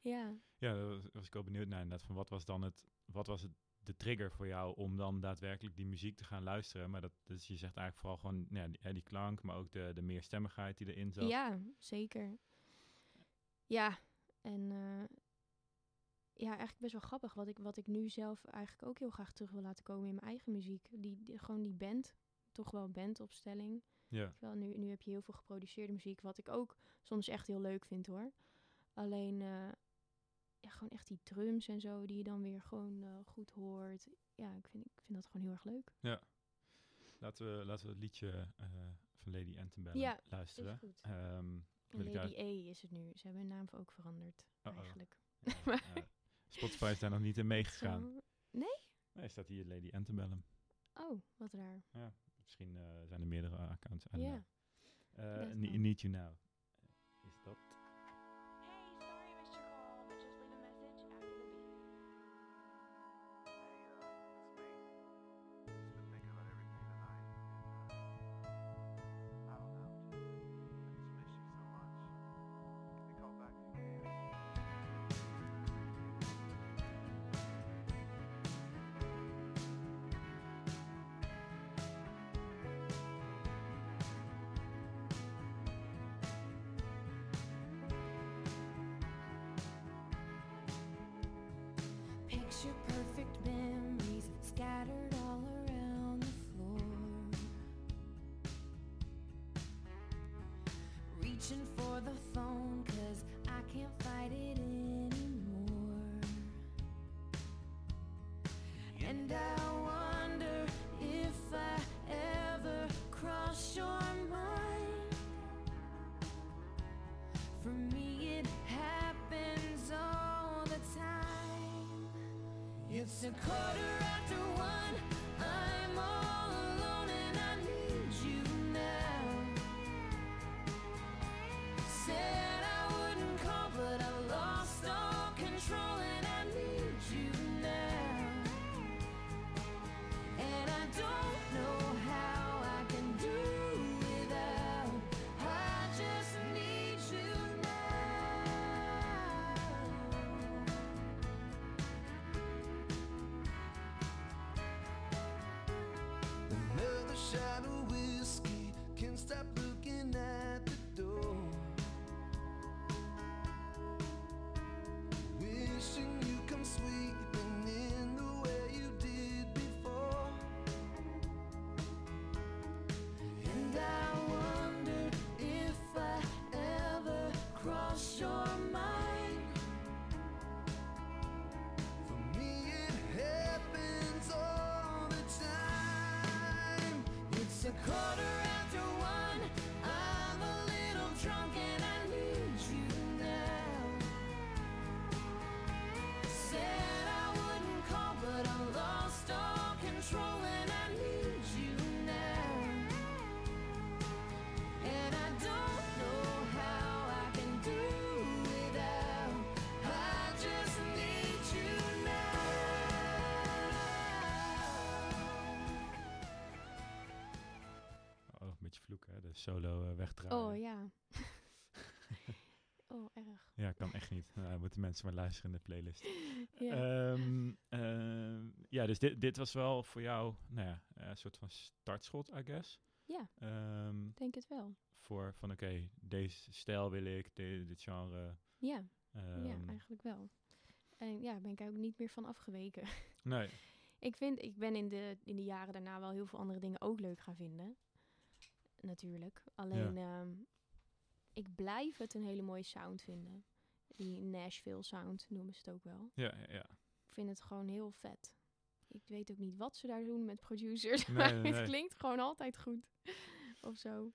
[SPEAKER 2] ja.
[SPEAKER 3] Ja, daar was, ik wel benieuwd naar inderdaad. Van wat was dan het, wat was het, de trigger voor jou om dan daadwerkelijk die muziek te gaan luisteren? Maar dat, dus je zegt eigenlijk vooral gewoon ja, die klank, maar ook de, de meerstemmigheid die erin zat.
[SPEAKER 2] Ja, zeker. Ja, en eh, ja, eigenlijk best wel grappig. Wat ik, wat ik nu zelf eigenlijk ook heel graag terug wil laten komen in mijn eigen muziek. Die, die- gewoon die band, toch wel bandopstelling.
[SPEAKER 3] Ja,
[SPEAKER 2] Wel, nu, nu heb je heel veel geproduceerde muziek, wat ik ook soms echt heel leuk vind hoor. Alleen, eh, ja, gewoon echt die drums en zo, die je dan weer gewoon eh, goed hoort. Ja, ik vind, ik vind dat gewoon heel erg leuk.
[SPEAKER 3] laten we, laten we het liedje eh, van Lady Antebellum
[SPEAKER 2] Ja,
[SPEAKER 3] luisteren.
[SPEAKER 2] Is goed.
[SPEAKER 3] Ehm,
[SPEAKER 2] Lady
[SPEAKER 3] daar-
[SPEAKER 2] E is het nu. Ze hebben hun naam ook veranderd,
[SPEAKER 3] Uh-oh.
[SPEAKER 2] eigenlijk.
[SPEAKER 3] ja, ja. Spotify is daar nog niet in meegegaan.
[SPEAKER 2] Zo-
[SPEAKER 3] Nee, staat hier Lady Antebellum.
[SPEAKER 2] Oh, wat raar.
[SPEAKER 3] Misschien eh, zijn er meerdere accounts. I don't know. Need You Now. Solo eh, wegdraaien.
[SPEAKER 2] Oh ja. oh, erg.
[SPEAKER 3] Ja, kan echt niet. Nou, moeten mensen maar luisteren in de playlist.
[SPEAKER 2] Ja.
[SPEAKER 3] Ehm, ehm, ja, dus dit, dit was wel voor jou nou ja, eh, een soort van startschot, I guess.
[SPEAKER 2] ja,
[SPEAKER 3] Ehm,
[SPEAKER 2] denk het wel.
[SPEAKER 3] voor van oké, deze stijl wil ik, de- dit genre.
[SPEAKER 2] Ja, ja,
[SPEAKER 3] ehm,
[SPEAKER 2] eigenlijk wel. En ja, ben ik ook niet meer van afgeweken.
[SPEAKER 3] nee,
[SPEAKER 2] ik vind, ik ben in de, in de jaren daarna wel heel veel andere dingen ook leuk gaan vinden. Natuurlijk. Alleen, ehm, ik blijf het een hele mooie sound vinden. Die Nashville sound noemen ze het ook wel.
[SPEAKER 3] ja, ja, ja.
[SPEAKER 2] Ik vind het gewoon heel vet. Ik weet ook niet wat ze daar doen met producers,
[SPEAKER 3] Nee,
[SPEAKER 2] maar
[SPEAKER 3] nee, nee.
[SPEAKER 2] het klinkt gewoon altijd goed. of zo.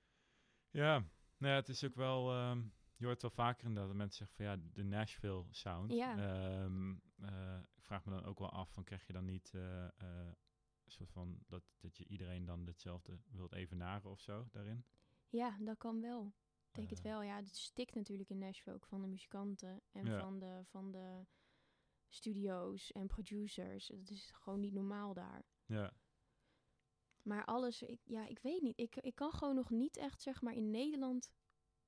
[SPEAKER 3] Ja, nou ja, het is ook wel. ehm, je hoort wel vaker inderdaad dat mensen zeggen van ja, de Nashville sound.
[SPEAKER 2] Ja.
[SPEAKER 3] Ehm, eh, ik vraag me dan ook wel af van krijg je dan niet eh, eh,
[SPEAKER 1] soort van dat, dat je iedereen dan hetzelfde wilt evenaren of zo daarin?
[SPEAKER 2] Ja, dat kan wel. Ik denk het
[SPEAKER 1] Eh,
[SPEAKER 2] wel. Ja, het stikt natuurlijk in Nashville ook van de muzikanten en
[SPEAKER 1] Ja.
[SPEAKER 2] van, de, van de studio's en producers. Het is gewoon niet normaal daar.
[SPEAKER 1] Ja,
[SPEAKER 2] Maar alles, ik, ja, ik weet niet. Ik, ik kan gewoon nog niet echt, zeg maar, in Nederland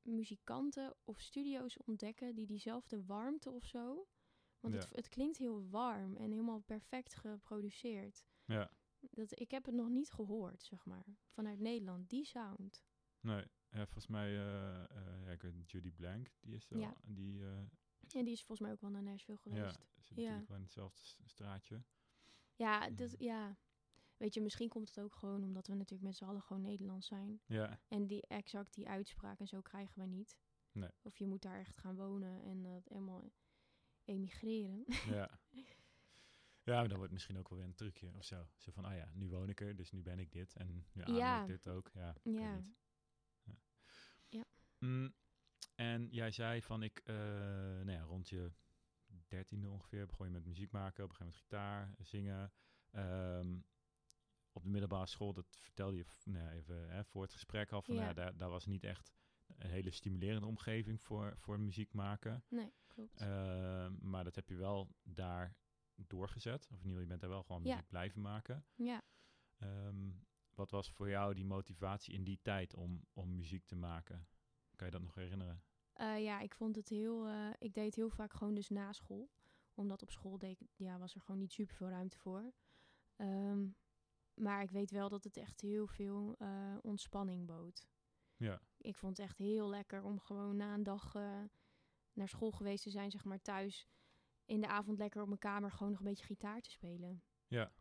[SPEAKER 2] muzikanten of studio's ontdekken die diezelfde warmte of zo. Want het, het klinkt heel warm en helemaal perfect geproduceerd.
[SPEAKER 1] ja.
[SPEAKER 2] Dat, ik heb het nog niet gehoord, zeg maar, vanuit Nederland, die sound.
[SPEAKER 1] Nee, ja, volgens mij, eh, eh, ja, ik weet Judy Blank, die is er
[SPEAKER 2] Ja.
[SPEAKER 1] die, eh,
[SPEAKER 2] En die is volgens mij ook wel naar Nashville
[SPEAKER 1] ja,
[SPEAKER 2] geweest.
[SPEAKER 1] zit
[SPEAKER 2] Ja.
[SPEAKER 1] natuurlijk wel in hetzelfde straatje.
[SPEAKER 2] Ja, dat, ja. Weet je, misschien komt het ook gewoon omdat we natuurlijk met z'n allen gewoon Nederlands zijn.
[SPEAKER 1] Ja,
[SPEAKER 2] En die exact die uitspraak en zo krijgen wij niet.
[SPEAKER 1] Nee.
[SPEAKER 2] Of je moet daar echt gaan wonen en dat helemaal emigreren.
[SPEAKER 1] ja. Ja, maar dan wordt misschien ook wel weer een trucje of zo. Zo van, ah ja, nu woon ik er, dus nu ben ik dit. En nu adem
[SPEAKER 2] Ja.
[SPEAKER 1] ik dit ook. Ja,
[SPEAKER 2] Ja.
[SPEAKER 1] niet. Ja.
[SPEAKER 2] Ja.
[SPEAKER 1] Mm, en jij zei van, ik, eh, nou ja, rond je dertiende ongeveer begon je met muziek maken. Op een gegeven moment gitaar, zingen. Ehm, op de middelbare school, dat vertelde je nou even hè, voor het gesprek al. Van,
[SPEAKER 2] Ja.
[SPEAKER 1] nou ja, daar, daar was niet echt een hele stimulerende omgeving voor, voor muziek maken.
[SPEAKER 2] nee, klopt.
[SPEAKER 1] Ehm, maar dat heb je wel daar doorgezet. Of in ieder je bent daar wel gewoon
[SPEAKER 2] Ja.
[SPEAKER 1] muziek blijven maken.
[SPEAKER 2] ja.
[SPEAKER 1] Ehm, wat was voor jou die motivatie in die tijd om, om muziek te maken? Kan je dat nog herinneren?
[SPEAKER 2] Eh, ja, ik vond het heel... eh, ik deed het heel vaak gewoon dus na school. Omdat op school deed, ik- ja, was er gewoon niet super veel ruimte voor. Ehm, maar ik weet wel dat het echt heel veel eh, ontspanning bood.
[SPEAKER 1] Ja,
[SPEAKER 2] ik vond het echt heel lekker om gewoon na een dag naar school geweest te zijn, zeg maar thuis. In de avond lekker op mijn kamer gewoon nog een beetje gitaar te spelen.
[SPEAKER 1] ja.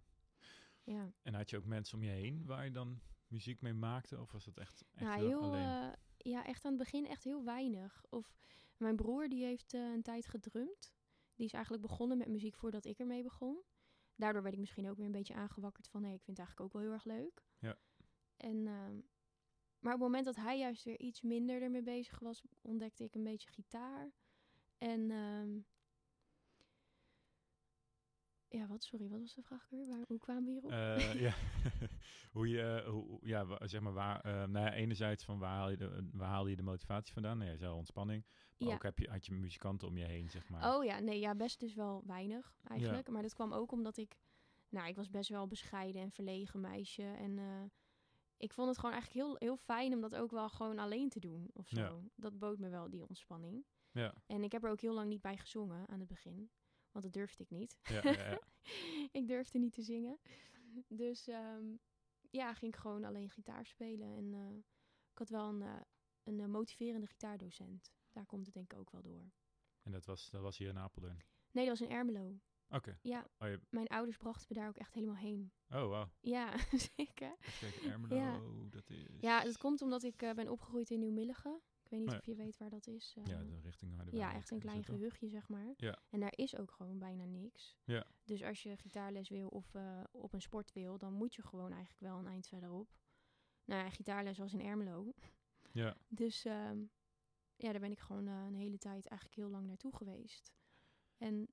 [SPEAKER 2] Ja,
[SPEAKER 1] En had je ook mensen om je heen waar je dan muziek mee maakte? Of was dat echt, echt
[SPEAKER 2] nou,
[SPEAKER 1] heel alleen?
[SPEAKER 2] eh, ja, echt aan het begin echt heel weinig. Of mijn broer die heeft eh, een tijd gedrumd. Die is eigenlijk begonnen met muziek voordat ik ermee begon. Daardoor werd ik misschien ook weer een beetje aangewakkerd van... hé, ik vind het eigenlijk ook wel heel erg leuk.
[SPEAKER 1] Ja.
[SPEAKER 2] En, ehm, maar op het moment dat hij juist weer iets minder ermee bezig was... ontdekte ik een beetje gitaar. En... ehm, ja, wat? Sorry, wat was de vraag weer? Waar, hoe kwamen we hierop?
[SPEAKER 1] Eh, ja, hoe je, hoe, hoe- ja, zeg maar waar, eh, nou ja, enerzijds van waar haal je de, waar haal je de motivatie vandaan? Nee, je zei al ontspanning. Maar
[SPEAKER 2] Ja.
[SPEAKER 1] ook heb je, had je muzikanten om je heen, zeg maar.
[SPEAKER 2] Oh ja, nee, ja, best dus wel weinig eigenlijk. Maar dat kwam ook omdat ik, nou, ik was best wel bescheiden en verlegen meisje. En eh, ik vond het gewoon eigenlijk heel, heel fijn om dat ook wel gewoon alleen te doen of zo.
[SPEAKER 1] Ja.
[SPEAKER 2] Dat bood me wel die ontspanning.
[SPEAKER 1] Ja,
[SPEAKER 2] En ik heb er ook heel lang niet bij gezongen aan het begin. Want dat durfde ik niet.
[SPEAKER 1] ja, ja, ja.
[SPEAKER 2] ik durfde niet te zingen. Dus ehm, ja, ging ik gewoon alleen gitaar spelen. En eh, ik had wel een, eh, een eh, motiverende gitaardocent. Daar komt het denk ik ook wel door.
[SPEAKER 1] En dat was, dat was hier in Apeldoorn.
[SPEAKER 2] Nee, dat was in Ermelo.
[SPEAKER 1] Oké.
[SPEAKER 2] Ja,
[SPEAKER 1] Oh, je,
[SPEAKER 2] mijn ouders brachten me daar ook echt helemaal heen.
[SPEAKER 1] oh, wauw.
[SPEAKER 2] Ja, zeker.
[SPEAKER 1] Kijken, Ermelo,
[SPEAKER 2] Ja.
[SPEAKER 1] dat is...
[SPEAKER 2] Ja, dat komt omdat ik eh, ben opgegroeid in Nieuw-Milligen. Ik weet niet of je weet waar dat is.
[SPEAKER 1] Ja, de richting Harderwijk.
[SPEAKER 2] ja, echt een klein gehuchtje, zeg maar.
[SPEAKER 1] Ja.
[SPEAKER 2] En daar is ook gewoon bijna niks.
[SPEAKER 1] Ja.
[SPEAKER 2] Dus als je gitaarles wil of eh, op een sport wil, dan moet je gewoon eigenlijk wel een eind verderop. Nou ja, gitaarles was in Ermelo.
[SPEAKER 1] Ja,
[SPEAKER 2] Dus ehm, ja, daar ben ik gewoon eh, een hele tijd eigenlijk heel lang naartoe geweest. En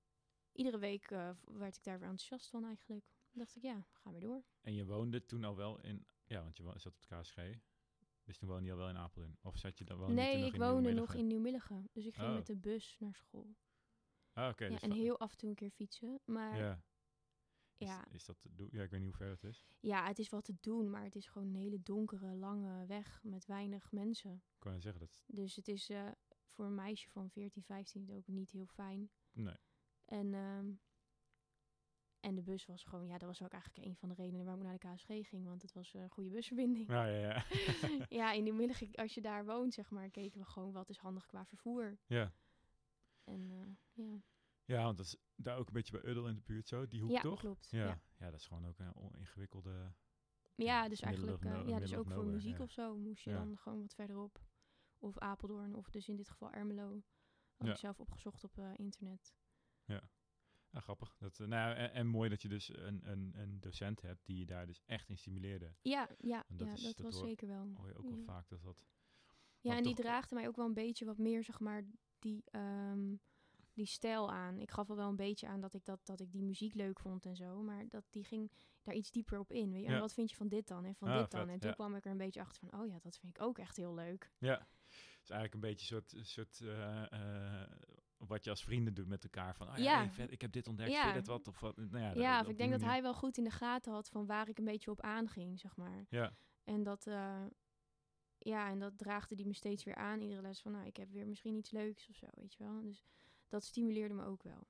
[SPEAKER 2] iedere week eh, werd ik daar weer enthousiast van eigenlijk. Dan dacht ik, ja, gaan we door.
[SPEAKER 1] en je woonde toen al wel in... Ja, want je zat op het KSG. Dus toen woonde je al wel in Apeldoorn. Of zat je dan toen
[SPEAKER 2] nee,
[SPEAKER 1] nog
[SPEAKER 2] ik
[SPEAKER 1] in
[SPEAKER 2] woonde nog in Nieuw-Milligen. Dus ik ging
[SPEAKER 1] Oh.
[SPEAKER 2] met de bus naar school.
[SPEAKER 1] Ah, oké.
[SPEAKER 2] ja,
[SPEAKER 1] dus
[SPEAKER 2] en heel af en toe een keer fietsen. Maar ja.
[SPEAKER 1] Ja. Is,
[SPEAKER 2] Ja,
[SPEAKER 1] is dat te doen? Ja, ik weet niet hoe ver het is.
[SPEAKER 2] het is wat te doen, maar het is gewoon een hele donkere, lange weg met weinig mensen.
[SPEAKER 1] Ik kan je zeggen dat...
[SPEAKER 2] Dus het is eh, voor een meisje van 14, 15 ook niet heel fijn.
[SPEAKER 1] Nee.
[SPEAKER 2] En, ehm, en de bus was gewoon, ja, dat was ook eigenlijk een van de redenen waarom ik naar de KSG ging, want het was een goede busverbinding.
[SPEAKER 1] Ja, ja, ja.
[SPEAKER 2] ja, in de middag, als je daar woont, zeg maar, keken we gewoon wat is handig qua vervoer.
[SPEAKER 1] ja.
[SPEAKER 2] En eh, ja.
[SPEAKER 1] Ja, want dat is daar ook een beetje bij Uddel in de buurt zo, die hoek
[SPEAKER 2] ja,
[SPEAKER 1] toch?
[SPEAKER 2] klopt.
[SPEAKER 1] Ja.
[SPEAKER 2] Ja,
[SPEAKER 1] ja. dat is gewoon ook een oningewikkelde...
[SPEAKER 2] ja.
[SPEAKER 1] Ja,
[SPEAKER 2] dus eigenlijk, eh,
[SPEAKER 1] no-
[SPEAKER 2] ja, dus
[SPEAKER 1] middle of
[SPEAKER 2] ook voor muziek
[SPEAKER 1] ja.
[SPEAKER 2] of zo moest je
[SPEAKER 1] Ja.
[SPEAKER 2] dan gewoon wat verderop. Of Apeldoorn, of dus in dit geval Ermelo. Had
[SPEAKER 1] Ja.
[SPEAKER 2] ik zelf opgezocht op eh, internet.
[SPEAKER 1] Ah, grappig. Dat, eh, nou, ja, en, en mooi dat je dus een, een, een docent hebt die je daar dus echt in stimuleerde.
[SPEAKER 2] Ja, ja,
[SPEAKER 1] En dat
[SPEAKER 2] ja
[SPEAKER 1] is-
[SPEAKER 2] dat,
[SPEAKER 1] dat
[SPEAKER 2] was
[SPEAKER 1] hoor-
[SPEAKER 2] zeker wel.
[SPEAKER 1] Hoor je ook wel
[SPEAKER 2] Ja.
[SPEAKER 1] vaak dat dat...
[SPEAKER 2] Ja, en die draagde mij ook wel een beetje wat meer, zeg maar, die, ehm, die stijl aan. Ik gaf al wel een beetje aan dat ik, dat, dat ik die muziek leuk vond en zo. Maar dat, die ging daar iets dieper op in. Weet je? En
[SPEAKER 1] Ja.
[SPEAKER 2] wat vind je van dit dan? En van
[SPEAKER 1] Ah,
[SPEAKER 2] dit dan?
[SPEAKER 1] vet,
[SPEAKER 2] en toen
[SPEAKER 1] ja.
[SPEAKER 2] kwam ik er een beetje achter van... Oh ja, dat vind ik ook echt heel leuk.
[SPEAKER 1] Ja, het is eigenlijk een beetje een soort, soort eh, eh, wat je als vrienden doet met elkaar. Van, oh ja,
[SPEAKER 2] Ja.
[SPEAKER 1] hey, vet, ik heb dit ontdekt,
[SPEAKER 2] Ja.
[SPEAKER 1] vind je dit wat? Of wat? Nou ja,
[SPEAKER 2] Ja,
[SPEAKER 1] dat-
[SPEAKER 2] of ik denk dat hij wel goed in de gaten had van waar ik een beetje op aanging, zeg maar.
[SPEAKER 1] Ja,
[SPEAKER 2] En dat, eh, ja, en dat draagde die me steeds weer aan, iedere les. Van, nou, ik heb weer misschien iets leuks of zo, weet je wel. Dus dat stimuleerde me ook wel.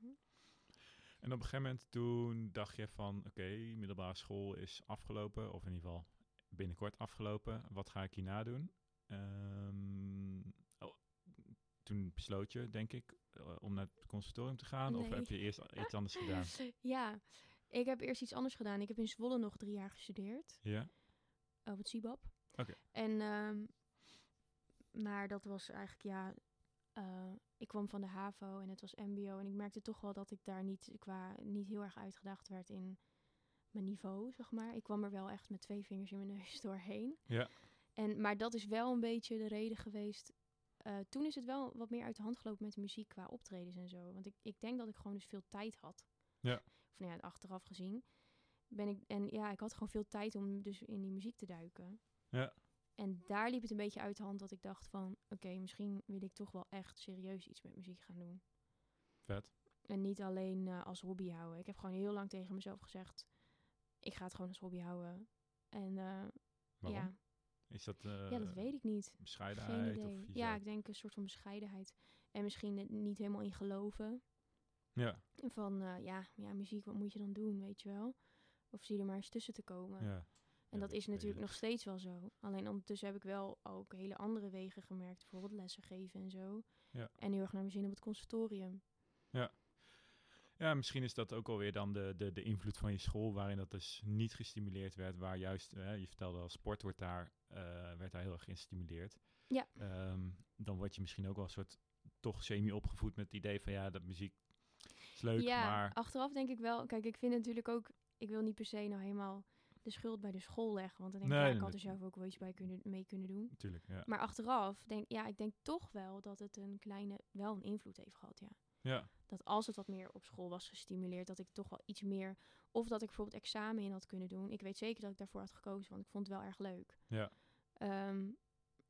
[SPEAKER 1] en op een gegeven moment toen dacht je van, oké, middelbare school is afgelopen. Of in ieder geval binnenkort afgelopen. Wat ga ik hierna doen? Ehm, oh, toen besloot je, denk ik, om naar het conservatorium te gaan? Of heb je eerst iets anders gedaan?
[SPEAKER 2] Ja, ik heb eerst iets anders gedaan. Ik heb in Zwolle nog drie jaar gestudeerd.
[SPEAKER 1] Ja?
[SPEAKER 2] op het CIBAP.
[SPEAKER 1] Oké.
[SPEAKER 2] En, ehm, maar dat was eigenlijk, ja, eh, ik kwam van de HAVO en het was MBO. En ik merkte toch wel dat ik daar niet, qua, niet heel erg uitgedaagd werd in mijn niveau, zeg maar. Ik kwam er wel echt met twee vingers in mijn neus doorheen.
[SPEAKER 1] Ja.
[SPEAKER 2] En, maar dat is wel een beetje de reden geweest. Eh, toen is het wel wat meer uit de hand gelopen met de muziek qua optredens en zo. Want ik, ik denk dat ik gewoon dus veel tijd had.
[SPEAKER 1] Ja.
[SPEAKER 2] Of nou ja, achteraf gezien. Ben ik, en ja, ik had gewoon veel tijd om dus in die muziek te duiken.
[SPEAKER 1] Ja.
[SPEAKER 2] En daar liep het een beetje uit de hand dat ik dacht van... Oké, misschien wil ik toch wel echt serieus iets met muziek gaan doen.
[SPEAKER 1] Vet.
[SPEAKER 2] En niet alleen eh, als hobby houden. Ik heb gewoon heel lang tegen mezelf gezegd... Ik ga het gewoon als hobby houden. En eh, ja,
[SPEAKER 1] Is dat, eh,
[SPEAKER 2] ja, dat weet ik niet. Geen
[SPEAKER 1] bescheidenheid?
[SPEAKER 2] idee.
[SPEAKER 1] Of
[SPEAKER 2] Ja, ik denk een soort van bescheidenheid. En misschien niet helemaal in geloven.
[SPEAKER 1] ja,
[SPEAKER 2] Van, eh, ja, ja, muziek, wat moet je dan doen, weet je wel? Of zie je er maar eens tussen te komen.
[SPEAKER 1] ja.
[SPEAKER 2] En
[SPEAKER 1] Ja,
[SPEAKER 2] dat is natuurlijk nog steeds wel zo. Alleen ondertussen heb ik wel ook hele andere wegen gemerkt. Bijvoorbeeld lessen geven en zo.
[SPEAKER 1] Ja.
[SPEAKER 2] En heel erg naar mijn zin op het conservatorium.
[SPEAKER 1] Ja, misschien is dat ook alweer dan de, de, de invloed van je school, waarin dat dus niet gestimuleerd werd, waar juist, eh, je vertelde al, sport wordt daar, eh, werd daar heel erg gestimuleerd.
[SPEAKER 2] Ja.
[SPEAKER 1] Ehm, dan word je misschien ook wel een soort, toch semi-opgevoed met het idee van, ja, dat muziek is leuk,
[SPEAKER 2] ja,
[SPEAKER 1] maar...
[SPEAKER 2] achteraf denk ik wel... Kijk, ik vind natuurlijk ook... Ik wil niet per se nou helemaal de schuld bij de school leggen. Want dan denk ik,
[SPEAKER 1] Nee,
[SPEAKER 2] ja, ik had er zelf ook wel iets bij kunnen, mee kunnen doen.
[SPEAKER 1] Natuurlijk, ja.
[SPEAKER 2] Maar achteraf, denk, ja, ik denk toch wel dat het een kleine... Wel een invloed heeft gehad, ja.
[SPEAKER 1] Ja,
[SPEAKER 2] dat als het wat meer op school was gestimuleerd, dat ik toch wel iets meer. Of dat ik bijvoorbeeld examen in had kunnen doen. Ik weet zeker dat ik daarvoor had gekozen, want ik vond het wel erg leuk.
[SPEAKER 1] ja,
[SPEAKER 2] Ehm,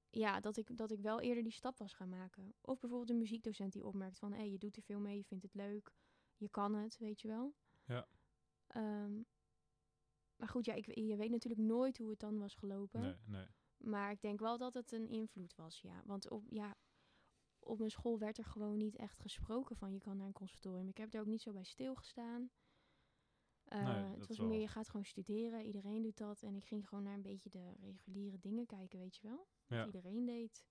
[SPEAKER 2] ja, dat ik, dat ik wel eerder die stap was gaan maken. Of bijvoorbeeld een muziekdocent die opmerkt van... hé, je doet er veel mee, je vindt het leuk, je kan het, weet je wel.
[SPEAKER 1] Ja.
[SPEAKER 2] Ehm, maar goed, ja, ik, je weet natuurlijk nooit hoe het dan was gelopen.
[SPEAKER 1] nee, nee.
[SPEAKER 2] Maar ik denk wel dat het een invloed was, ja. Want op, ja, op mijn school werd er gewoon niet echt gesproken van je kan naar een conservatorium. Ik heb er ook niet zo bij stilgestaan. Eh,
[SPEAKER 1] Nee,
[SPEAKER 2] het was
[SPEAKER 1] wel.
[SPEAKER 2] meer, je gaat gewoon studeren, iedereen doet dat. En ik ging gewoon naar een beetje de reguliere dingen kijken, weet je wel. Wat
[SPEAKER 1] Ja.
[SPEAKER 2] iedereen deed.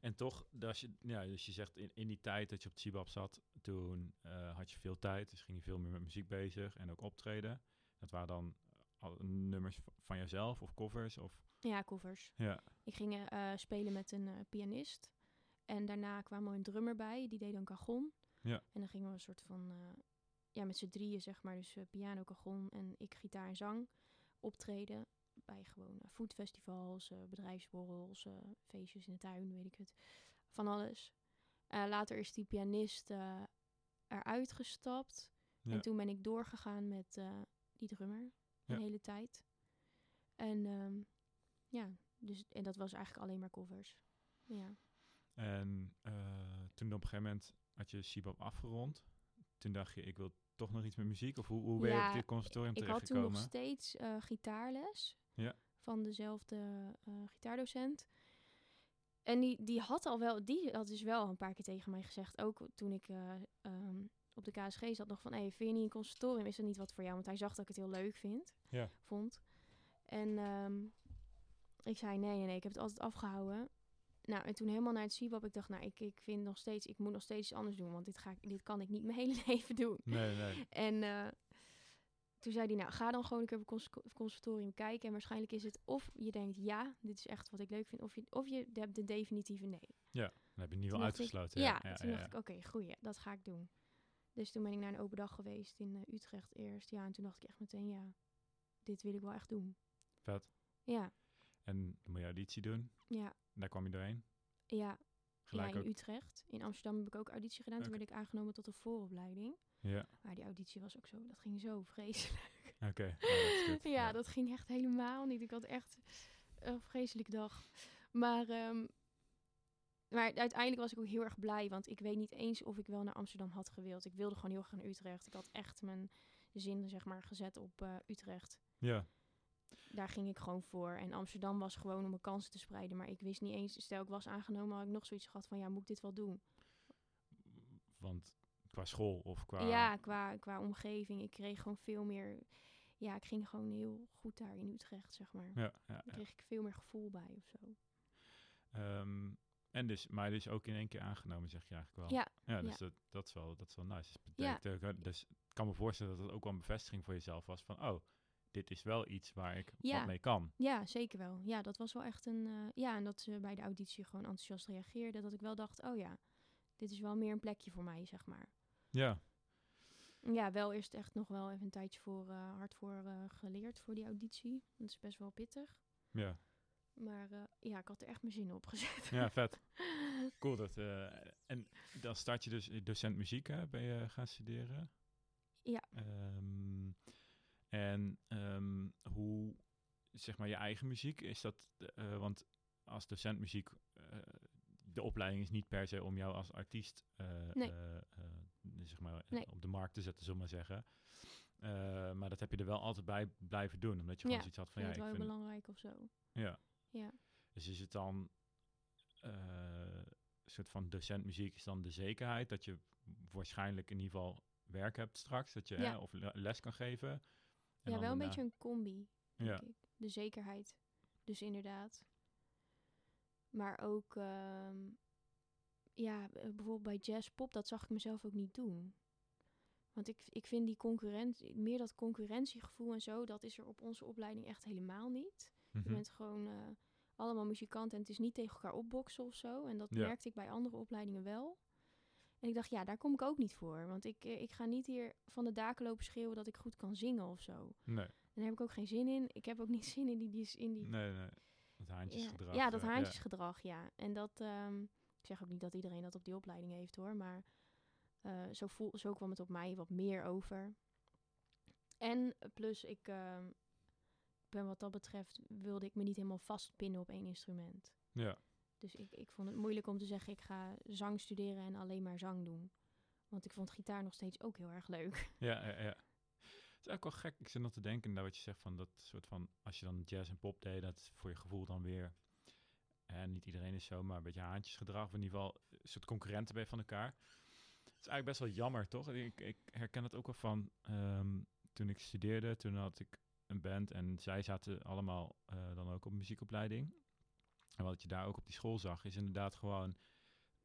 [SPEAKER 1] En toch, als je, ja, dus je zegt in, in die tijd dat je op het CIBAP zat, toen eh, had je veel tijd, dus ging je veel meer met muziek bezig en ook optreden. Dat waren dan al nummers van jezelf of covers of...
[SPEAKER 2] Ja, covers.
[SPEAKER 1] Ja,
[SPEAKER 2] Ik ging eh, spelen met een eh, pianist. En daarna kwam er een drummer bij, die deed dan cajon.
[SPEAKER 1] Ja.
[SPEAKER 2] En dan gingen we een soort van, eh, ja, met z'n drieën zeg maar, dus eh, piano, cajon en ik gitaar en zang optreden. Bij gewoon eh, foodfestivals, bedrijfsborrels, feestjes in de tuin, weet ik het. Van alles. Later is die pianist eruit gestapt.
[SPEAKER 1] Ja.
[SPEAKER 2] En toen ben ik doorgegaan met die drummer
[SPEAKER 1] Ja.
[SPEAKER 2] een hele tijd. En ehm, ja, dus, en dat was eigenlijk alleen maar covers. Ja.
[SPEAKER 1] En eh, toen op een gegeven moment had je CIBAP afgerond. Toen dacht je, ik wil toch nog iets met muziek? Of hoe, hoe ben je
[SPEAKER 2] Ja,
[SPEAKER 1] op dit conservatorium
[SPEAKER 2] Ik had toen nog
[SPEAKER 1] terechtgekomen?
[SPEAKER 2] steeds eh, gitaarles
[SPEAKER 1] Ja.
[SPEAKER 2] van dezelfde eh, gitaardocent. En die, die had al wel, die had dus wel een paar keer tegen mij gezegd, ook toen ik eh, ehm, op de KSG zat, nog van, hey, vind je niet een conservatorium, is dat niet wat voor jou? Want hij zag dat ik het heel leuk vind,
[SPEAKER 1] Ja.
[SPEAKER 2] vond. En ehm, ik zei, nee, nee, nee, ik heb het altijd afgehouden. Nou, en toen helemaal naar het CIBAP, ik dacht, nou, ik, ik vind nog steeds, ik moet nog steeds iets anders doen, want dit, ga ik, dit kan ik niet mijn hele leven doen.
[SPEAKER 1] Nee, nee.
[SPEAKER 2] En eh, toen zei hij, nou, ga dan gewoon een keer op het cons- conservatorium kijken. En waarschijnlijk is het of je denkt, ja, dit is echt wat ik leuk vind. Of je, of je hebt de definitieve nee.
[SPEAKER 1] Dan heb je niet wel
[SPEAKER 2] dacht ik-
[SPEAKER 1] uitgesloten.
[SPEAKER 2] Ja,
[SPEAKER 1] ja,
[SPEAKER 2] toen
[SPEAKER 1] ja,
[SPEAKER 2] dacht ik, oké, goeie, dat ga ik doen. Dus toen ben ik naar een open dag geweest in eh, Utrecht eerst. Ja, en toen dacht ik echt meteen, ja, dit wil ik wel echt doen.
[SPEAKER 1] Vet.
[SPEAKER 2] Ja,
[SPEAKER 1] En dan moet je auditie doen.
[SPEAKER 2] ja,
[SPEAKER 1] Daar kwam je doorheen.
[SPEAKER 2] ja.
[SPEAKER 1] Gelijk
[SPEAKER 2] ja, in
[SPEAKER 1] ook.
[SPEAKER 2] Utrecht. In Amsterdam heb ik ook auditie gedaan. Toen werd ik aangenomen tot de vooropleiding.
[SPEAKER 1] Ja,
[SPEAKER 2] Maar die auditie was ook zo, dat ging zo vreselijk.
[SPEAKER 1] oké. Ja, dat is kut.
[SPEAKER 2] ja, dat ging echt helemaal niet. Ik had echt een vreselijke dag. Maar, ehm, maar uiteindelijk was ik ook heel erg blij. Want ik weet niet eens of ik wel naar Amsterdam had gewild. Ik wilde gewoon heel graag naar Utrecht. Ik had echt mijn zin zeg maar, gezet op eh, Utrecht.
[SPEAKER 1] Ja,
[SPEAKER 2] Daar ging ik gewoon voor. En Amsterdam was gewoon om mijn kansen te spreiden. Maar ik wist niet eens, stel ik was aangenomen, had ik nog zoiets gehad van... ja, moet ik dit wel doen?
[SPEAKER 1] want qua school of qua...
[SPEAKER 2] Ja, qua, qua omgeving. Ik kreeg gewoon veel meer... Ja, ik ging gewoon heel goed daar in Utrecht, zeg maar.
[SPEAKER 1] Ja, ja,
[SPEAKER 2] Daar kreeg ik veel meer gevoel bij of zo.
[SPEAKER 1] Ehm, en dus, maar dus ook in één keer aangenomen, zeg je eigenlijk wel.
[SPEAKER 2] Ja,
[SPEAKER 1] Ja, dus
[SPEAKER 2] ja.
[SPEAKER 1] Dat, dat, is wel, dat is wel nice. Dus, betekent dus ik kan me voorstellen dat het ook wel een bevestiging voor jezelf was van, oh, dit is wel iets waar ik
[SPEAKER 2] Ja.
[SPEAKER 1] wat mee kan.
[SPEAKER 2] Ja, zeker wel. Ja, dat was wel echt een... eh, ja, en dat ze bij de auditie gewoon enthousiast reageerden. Dat ik wel dacht, oh ja, dit is wel meer een plekje voor mij, zeg maar.
[SPEAKER 1] Ja,
[SPEAKER 2] Ja, wel eerst echt nog wel even een tijdje voor, eh, hard voor eh, geleerd voor die auditie. Dat is best wel pittig.
[SPEAKER 1] ja,
[SPEAKER 2] Maar ja, ik had er echt mijn zin op gezet.
[SPEAKER 1] ja, vet. Cool. Dat, en dan start je dus docent muziek, hè, ben je gaan studeren?
[SPEAKER 2] Ja.
[SPEAKER 1] Ehm, en ehm, hoe, zeg maar, je eigen muziek, is dat, eh, want als docent muziek, eh, de opleiding is niet per se om jou als artiest, eh,
[SPEAKER 2] Nee.
[SPEAKER 1] zeg maar,
[SPEAKER 2] Nee.
[SPEAKER 1] op de markt te zetten, zullen we maar zeggen. Maar dat heb je er wel altijd bij blijven doen, omdat je gewoon zoiets had van,
[SPEAKER 2] vind
[SPEAKER 1] ja, ik
[SPEAKER 2] wel
[SPEAKER 1] vind,
[SPEAKER 2] belangrijk of zo.
[SPEAKER 1] ja.
[SPEAKER 2] Ja.
[SPEAKER 1] Dus is het dan een soort van docent muziek is dan de zekerheid dat je waarschijnlijk in ieder geval werk hebt straks, dat je
[SPEAKER 2] Ja.
[SPEAKER 1] hè, of le- les kan geven. En
[SPEAKER 2] Ja, wel een
[SPEAKER 1] daarna-
[SPEAKER 2] beetje een combi, denk
[SPEAKER 1] Ja,
[SPEAKER 2] ik. De zekerheid. Dus inderdaad. Maar ook, ehm, ja, bijvoorbeeld bij jazz pop, dat zag ik mezelf ook niet doen. Want ik, ik vind die concurrentie, meer dat concurrentiegevoel en zo, dat is er op onze opleiding echt helemaal niet.
[SPEAKER 1] mhm.
[SPEAKER 2] Je bent gewoon eh, allemaal muzikanten en het is niet tegen elkaar opboksen of zo. En dat
[SPEAKER 1] Ja.
[SPEAKER 2] merkte ik bij andere opleidingen wel. En ik dacht, ja, daar kom ik ook niet voor. Want ik, eh, ik ga niet hier van de daken lopen schreeuwen dat ik goed kan zingen of zo.
[SPEAKER 1] Nee,
[SPEAKER 2] Daar heb ik ook geen zin in. Ik heb ook niet zin in die... die, in die
[SPEAKER 1] nee, nee. Dat haantjesgedrag.
[SPEAKER 2] ja, ja, dat
[SPEAKER 1] eh,
[SPEAKER 2] haantjesgedrag, ja. En dat... ehm, ik zeg ook niet dat iedereen dat op die opleiding heeft, hoor. Maar eh, zo, voel, zo kwam het op mij wat meer over. En plus, ik ehm, ben wat dat betreft... wilde ik me niet helemaal vastpinnen op één instrument.
[SPEAKER 1] Ja,
[SPEAKER 2] Dus ik, ik vond het moeilijk om te zeggen... ik ga zang studeren en alleen maar zang doen. Want ik vond gitaar nog steeds ook heel erg leuk.
[SPEAKER 1] ja, ja, ja. Het is ook wel gek. Ik zit nog te denken naar wat je zegt van dat soort van, als je dan jazz en pop deed, dat voor je gevoel dan weer, en niet iedereen is zo, maar een beetje haantjesgedrag, in ieder geval een soort concurrenten je van elkaar. Het is eigenlijk best wel jammer, toch? Ik, ik herken het ook wel van, ehm, toen ik studeerde, toen had ik een band en zij zaten allemaal eh, dan ook op muziekopleiding. En wat je daar ook op die school zag, is inderdaad gewoon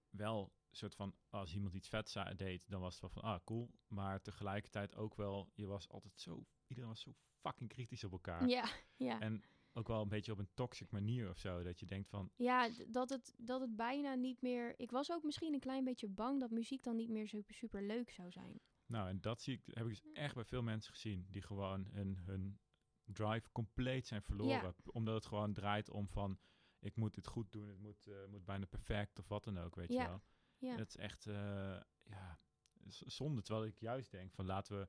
[SPEAKER 1] wel een soort van, als iemand iets vet deed, dan was het wel van, ah, cool. Maar tegelijkertijd ook wel, je was altijd zo, iedereen was zo fucking kritisch op elkaar.
[SPEAKER 2] Ja, ja.
[SPEAKER 1] En ook wel een beetje op een toxic manier of zo, dat je denkt van,
[SPEAKER 2] Ja, dat het, dat het bijna niet meer... Ik was ook misschien een klein beetje bang dat muziek dan niet meer super, super leuk zou zijn.
[SPEAKER 1] nou, en dat zie ik, heb ik dus echt bij veel mensen gezien, die gewoon hun, hun drive compleet zijn verloren. Omdat het gewoon draait om van, ik moet dit goed doen, het moet, eh, moet bijna perfect of wat dan ook, weet
[SPEAKER 2] Ja,
[SPEAKER 1] je wel.
[SPEAKER 2] Ja,
[SPEAKER 1] Het is echt, eh, ja, zonde. Terwijl ik juist denk van laten we,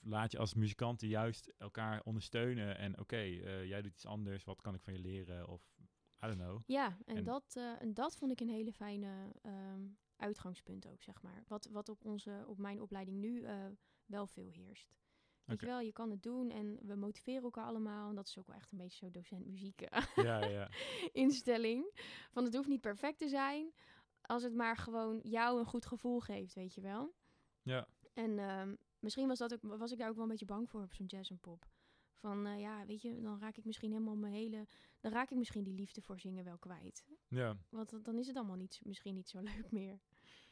[SPEAKER 1] laat je als muzikanten juist elkaar ondersteunen. En oké, eh, jij doet iets anders, wat kan ik van je leren? Of, I don't know.
[SPEAKER 2] ja en,
[SPEAKER 1] en-
[SPEAKER 2] dat, en dat vond ik een hele fijne ehm, uitgangspunt ook, zeg maar. Wat, wat op, onze, op mijn opleiding nu wel veel heerst. Weet je wel, je kan het doen en we motiveren elkaar allemaal. En dat is ook wel echt een beetje zo docent muziek eh,
[SPEAKER 1] Ja, ja,
[SPEAKER 2] instelling. Van het hoeft niet perfect te zijn, als het maar gewoon jou een goed gevoel geeft, weet je wel.
[SPEAKER 1] ja.
[SPEAKER 2] En ehm, misschien was, dat ook, was ik daar ook wel een beetje bang voor op zo'n jazz en pop. Van eh, ja, weet je, dan raak ik misschien helemaal mijn hele. Dan raak ik misschien die liefde voor zingen wel kwijt.
[SPEAKER 1] ja.
[SPEAKER 2] Want dan- dan is het allemaal niet, misschien niet zo leuk meer.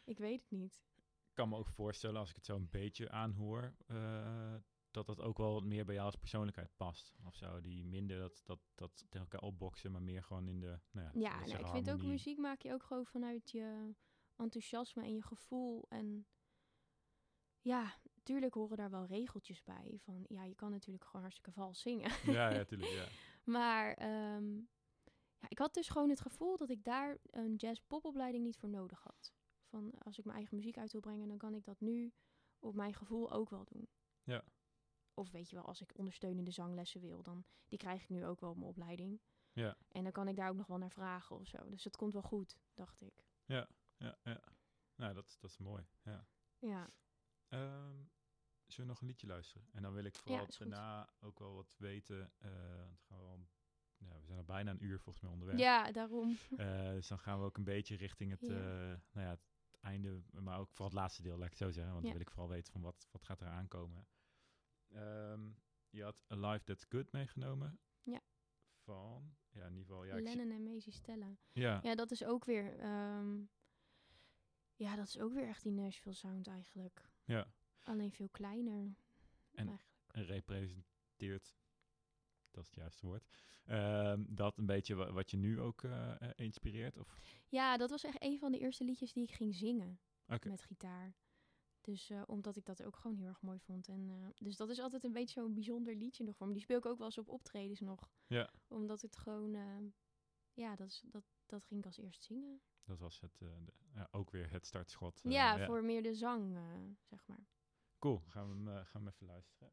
[SPEAKER 2] Ik weet het niet.
[SPEAKER 1] Ik kan me ook voorstellen, als ik het zo een beetje aanhoor, eh, dat dat ook wel meer bij jou als persoonlijkheid past. Of zo, die minder dat, dat, dat tegen elkaar opboksen, maar meer gewoon in de, nou ja,
[SPEAKER 2] Ja,
[SPEAKER 1] zeggen
[SPEAKER 2] ik vind ook muziek maak je ook gewoon vanuit je enthousiasme en je gevoel. En ja, tuurlijk horen daar wel regeltjes bij. Van ja, je kan natuurlijk gewoon hartstikke vals zingen.
[SPEAKER 1] Ja, ja, tuurlijk, ja.
[SPEAKER 2] Maar ehm, ja, ik had dus gewoon het gevoel dat ik daar een jazz-popopleiding niet voor nodig had. Van als ik mijn eigen muziek uit wil brengen, dan kan ik dat nu op mijn gevoel ook wel doen.
[SPEAKER 1] Ja.
[SPEAKER 2] Of weet je wel, als ik ondersteunende zanglessen wil, dan die krijg ik nu ook wel op mijn opleiding.
[SPEAKER 1] Ja.
[SPEAKER 2] En dan kan ik daar ook nog wel naar vragen of zo. Dus dat komt wel goed, dacht ik.
[SPEAKER 1] Ja, ja, ja. Nou, dat, dat is mooi. Ja.
[SPEAKER 2] Ja,
[SPEAKER 1] Ehm, zullen we nog een liedje luisteren? En dan wil ik vooral daarna ook wel wat weten. eh, want gaan we, al, ja, we zijn al bijna een uur volgens mij onderweg.
[SPEAKER 2] ja daarom.
[SPEAKER 1] Eh, dus dan gaan we ook een beetje richting het,
[SPEAKER 2] Ja.
[SPEAKER 1] eh, nou ja, het einde, maar ook vooral het laatste deel, laat ik het zo zeggen. Want dan wil ik vooral weten van wat, wat gaat er aankomen. Ehm, je had A Life That's Good meegenomen.
[SPEAKER 2] Ja.
[SPEAKER 1] Van, ja, in ieder geval, ja,
[SPEAKER 2] Lennon en Maisie Stella.
[SPEAKER 1] ja,
[SPEAKER 2] Ja, dat is ook weer... ehm, ja, dat is ook weer echt die Nashville sound eigenlijk.
[SPEAKER 1] ja.
[SPEAKER 2] Alleen veel kleiner.
[SPEAKER 1] En-
[SPEAKER 2] eigenlijk.
[SPEAKER 1] en representeert, dat is het juiste woord, ehm, dat een beetje wa- wat je nu ook eh, eh, inspireert? Of?
[SPEAKER 2] Ja, dat was echt een van de eerste liedjes die ik ging zingen met gitaar. Dus eh, omdat ik dat ook gewoon heel erg mooi vond. En, eh, dus dat is altijd een beetje zo'n bijzonder liedje nog voor me. Die speel ik ook wel eens op optredens nog.
[SPEAKER 1] Ja.
[SPEAKER 2] Omdat het gewoon... eh, ja, dat, is, dat, dat ging ik als eerst zingen.
[SPEAKER 1] Dat was het, de- ja, ook weer het startschot. eh,
[SPEAKER 2] ja, voor meer de zang, zeg maar.
[SPEAKER 1] Cool, gaan we hem, gaan we even luisteren.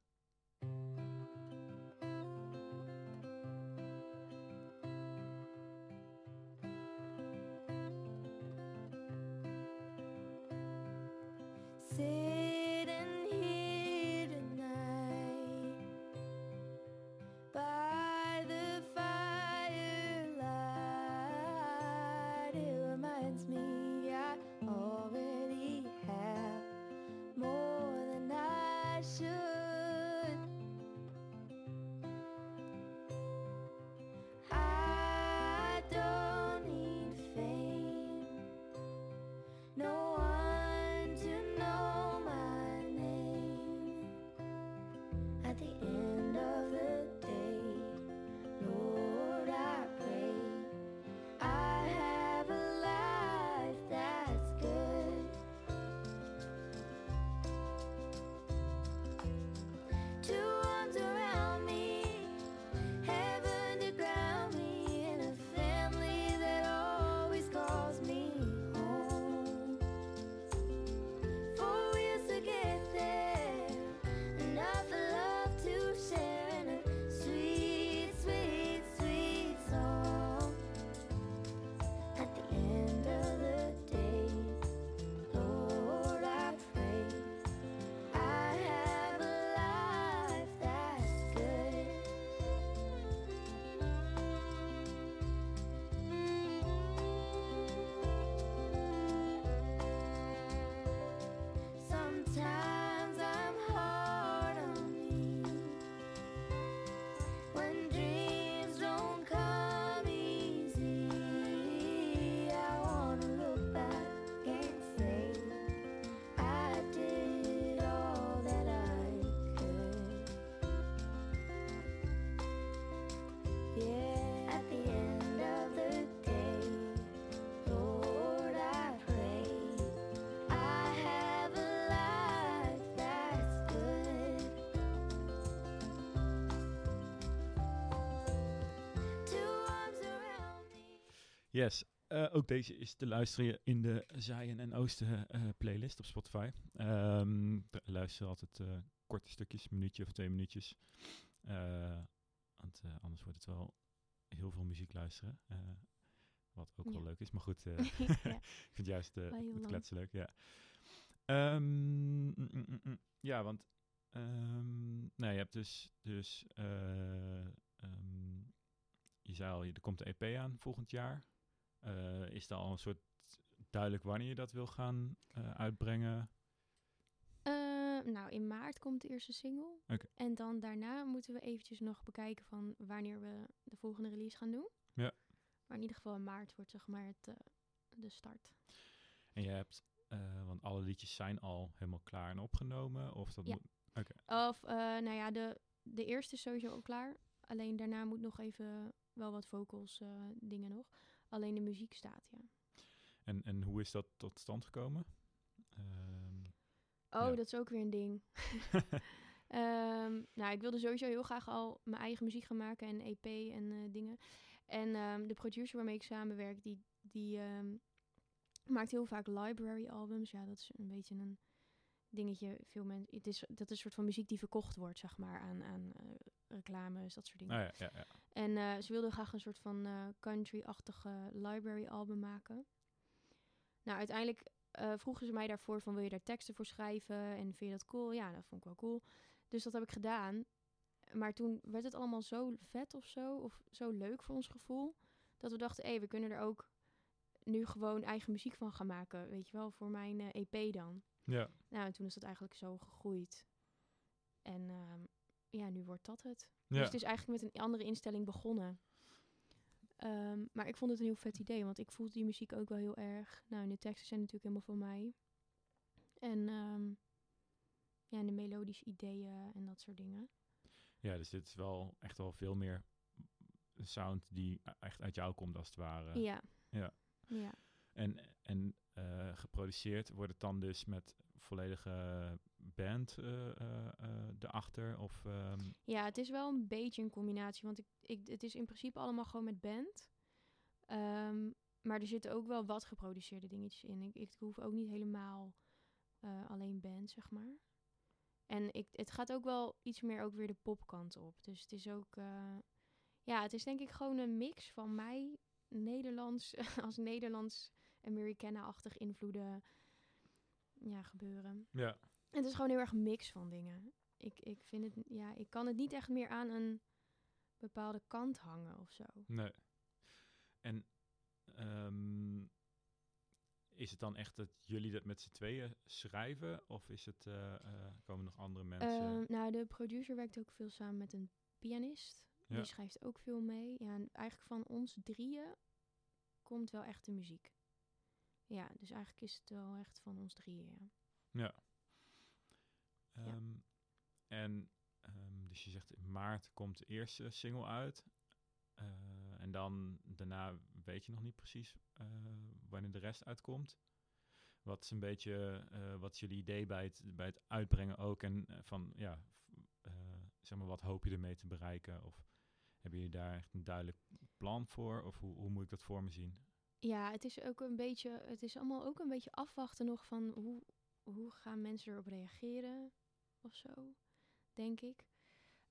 [SPEAKER 1] Yes, eh, ook deze is te luisteren in de Zijen en Oosten eh, playlist op Spotify. Ehm daar luister altijd eh, korte stukjes, een minuutje of twee minuutjes. Want anders wordt het wel heel veel muziek luisteren. wat ook wel leuk is, maar goed,
[SPEAKER 2] Ja.
[SPEAKER 1] ik vind juist het kletsen leuk, ja. Ehm, mm, mm, mm, ja, want ehm, nou, je hebt dus, dus ehm, je zei al, er komt de EP aan volgend jaar. Eh, is er al een soort duidelijk wanneer je dat wil gaan eh, uitbrengen?
[SPEAKER 2] Eh, nou, in maart komt de eerste single. En dan daarna moeten we eventjes nog bekijken van wanneer we de volgende release gaan doen.
[SPEAKER 1] Ja.
[SPEAKER 2] Maar in ieder geval in maart wordt zeg maar het, eh, de start.
[SPEAKER 1] En je hebt, want alle liedjes zijn al helemaal klaar en opgenomen? Of dat
[SPEAKER 2] Ja.
[SPEAKER 1] moet,
[SPEAKER 2] Of, nou ja, de, de eerste is sowieso al klaar. Alleen daarna moet nog even wel wat vocals dingen nog. Alleen de muziek staat, ja.
[SPEAKER 1] en, en hoe is dat tot stand gekomen? Ehm,
[SPEAKER 2] Oh,
[SPEAKER 1] Ja.
[SPEAKER 2] dat is ook weer een ding. Ehm, nou, ik wilde sowieso heel graag al mijn eigen muziek gaan maken en EP en eh, dingen. En ehm, de producer waarmee ik samenwerk, die, die maakt heel vaak library albums. Ja, dat is een beetje een dingetje. Veel mensen, het is, dat is een soort van muziek die verkocht wordt, zeg maar, aan, aan eh, reclames, dat soort dingen.
[SPEAKER 1] Ja, ja, ja.
[SPEAKER 2] En eh, ze wilden graag een soort van eh, country-achtige library album maken. Nou, uiteindelijk eh, vroegen ze mij daarvoor van wil je daar teksten voor schrijven en vind je dat cool? Ja, dat vond ik wel cool. Dus dat heb ik gedaan. Maar toen werd het allemaal zo vet of zo, of zo leuk voor ons gevoel, dat we dachten, hé, we kunnen er ook nu gewoon eigen muziek van gaan maken, weet je wel, voor mijn EP dan.
[SPEAKER 1] Ja,
[SPEAKER 2] Nou, en toen is dat eigenlijk zo gegroeid. En ehm, ja, nu wordt dat het.
[SPEAKER 1] Ja.
[SPEAKER 2] Dus het is eigenlijk met een andere instelling begonnen. Ehm, maar ik vond het een heel vet idee, want ik voelde die muziek ook wel heel erg. Nou, en de teksten zijn natuurlijk helemaal van mij. En ehm, ja, en de melodische ideeën en dat soort dingen.
[SPEAKER 1] ja, dus dit is wel echt wel veel meer een sound die e- echt uit jou komt als het ware.
[SPEAKER 2] ja.
[SPEAKER 1] ja.
[SPEAKER 2] Ja.
[SPEAKER 1] En, en eh, geproduceerd wordt het dan dus met volledige band eh, eh, eh, erachter? Of, ehm,
[SPEAKER 2] Ja, het is wel een beetje een combinatie. Want ik, ik, het is in principe allemaal gewoon met band. Ehm, maar er zitten ook wel wat geproduceerde dingetjes in. Ik, ik hoef ook niet helemaal alleen band, zeg maar. En ik, het gaat ook wel iets meer ook weer de popkant op. Dus het is ook... ja, het is denk ik gewoon een mix van mij, Nederlands, als Nederlands-Americana-achtig invloeden ja, gebeuren.
[SPEAKER 1] ja.
[SPEAKER 2] Het is gewoon heel erg een mix van dingen. Ik, ik vind het, ja, ik kan het niet echt meer aan een bepaalde kant hangen of zo.
[SPEAKER 1] Nee. En ehm, is het dan echt dat jullie dat met z'n tweeën schrijven? Of is het, eh, eh, komen nog andere mensen?
[SPEAKER 2] Ehm, nou, de producer werkt ook veel samen met een pianist.
[SPEAKER 1] Ja.
[SPEAKER 2] Die schrijft ook veel mee. Ja, en eigenlijk van ons drieën komt wel echt de muziek. Ja, dus eigenlijk is het wel echt van ons drieën, ja.
[SPEAKER 1] Ja. Ehm, En ehm, dus je zegt in maart komt de eerste single uit. Eh, en dan daarna weet je nog niet precies eh, wanneer de rest uitkomt. Wat is een beetje, eh, wat is jullie idee bij het, bij het uitbrengen ook? En van, ja, zeg maar, wat hoop je ermee te bereiken? Of hebben jullie daar echt een duidelijk plan voor? Of hoe, hoe moet ik dat voor me zien?
[SPEAKER 2] Ja, het is ook een beetje, het is allemaal ook een beetje afwachten nog van hoe, hoe gaan mensen erop reageren of zo, denk ik.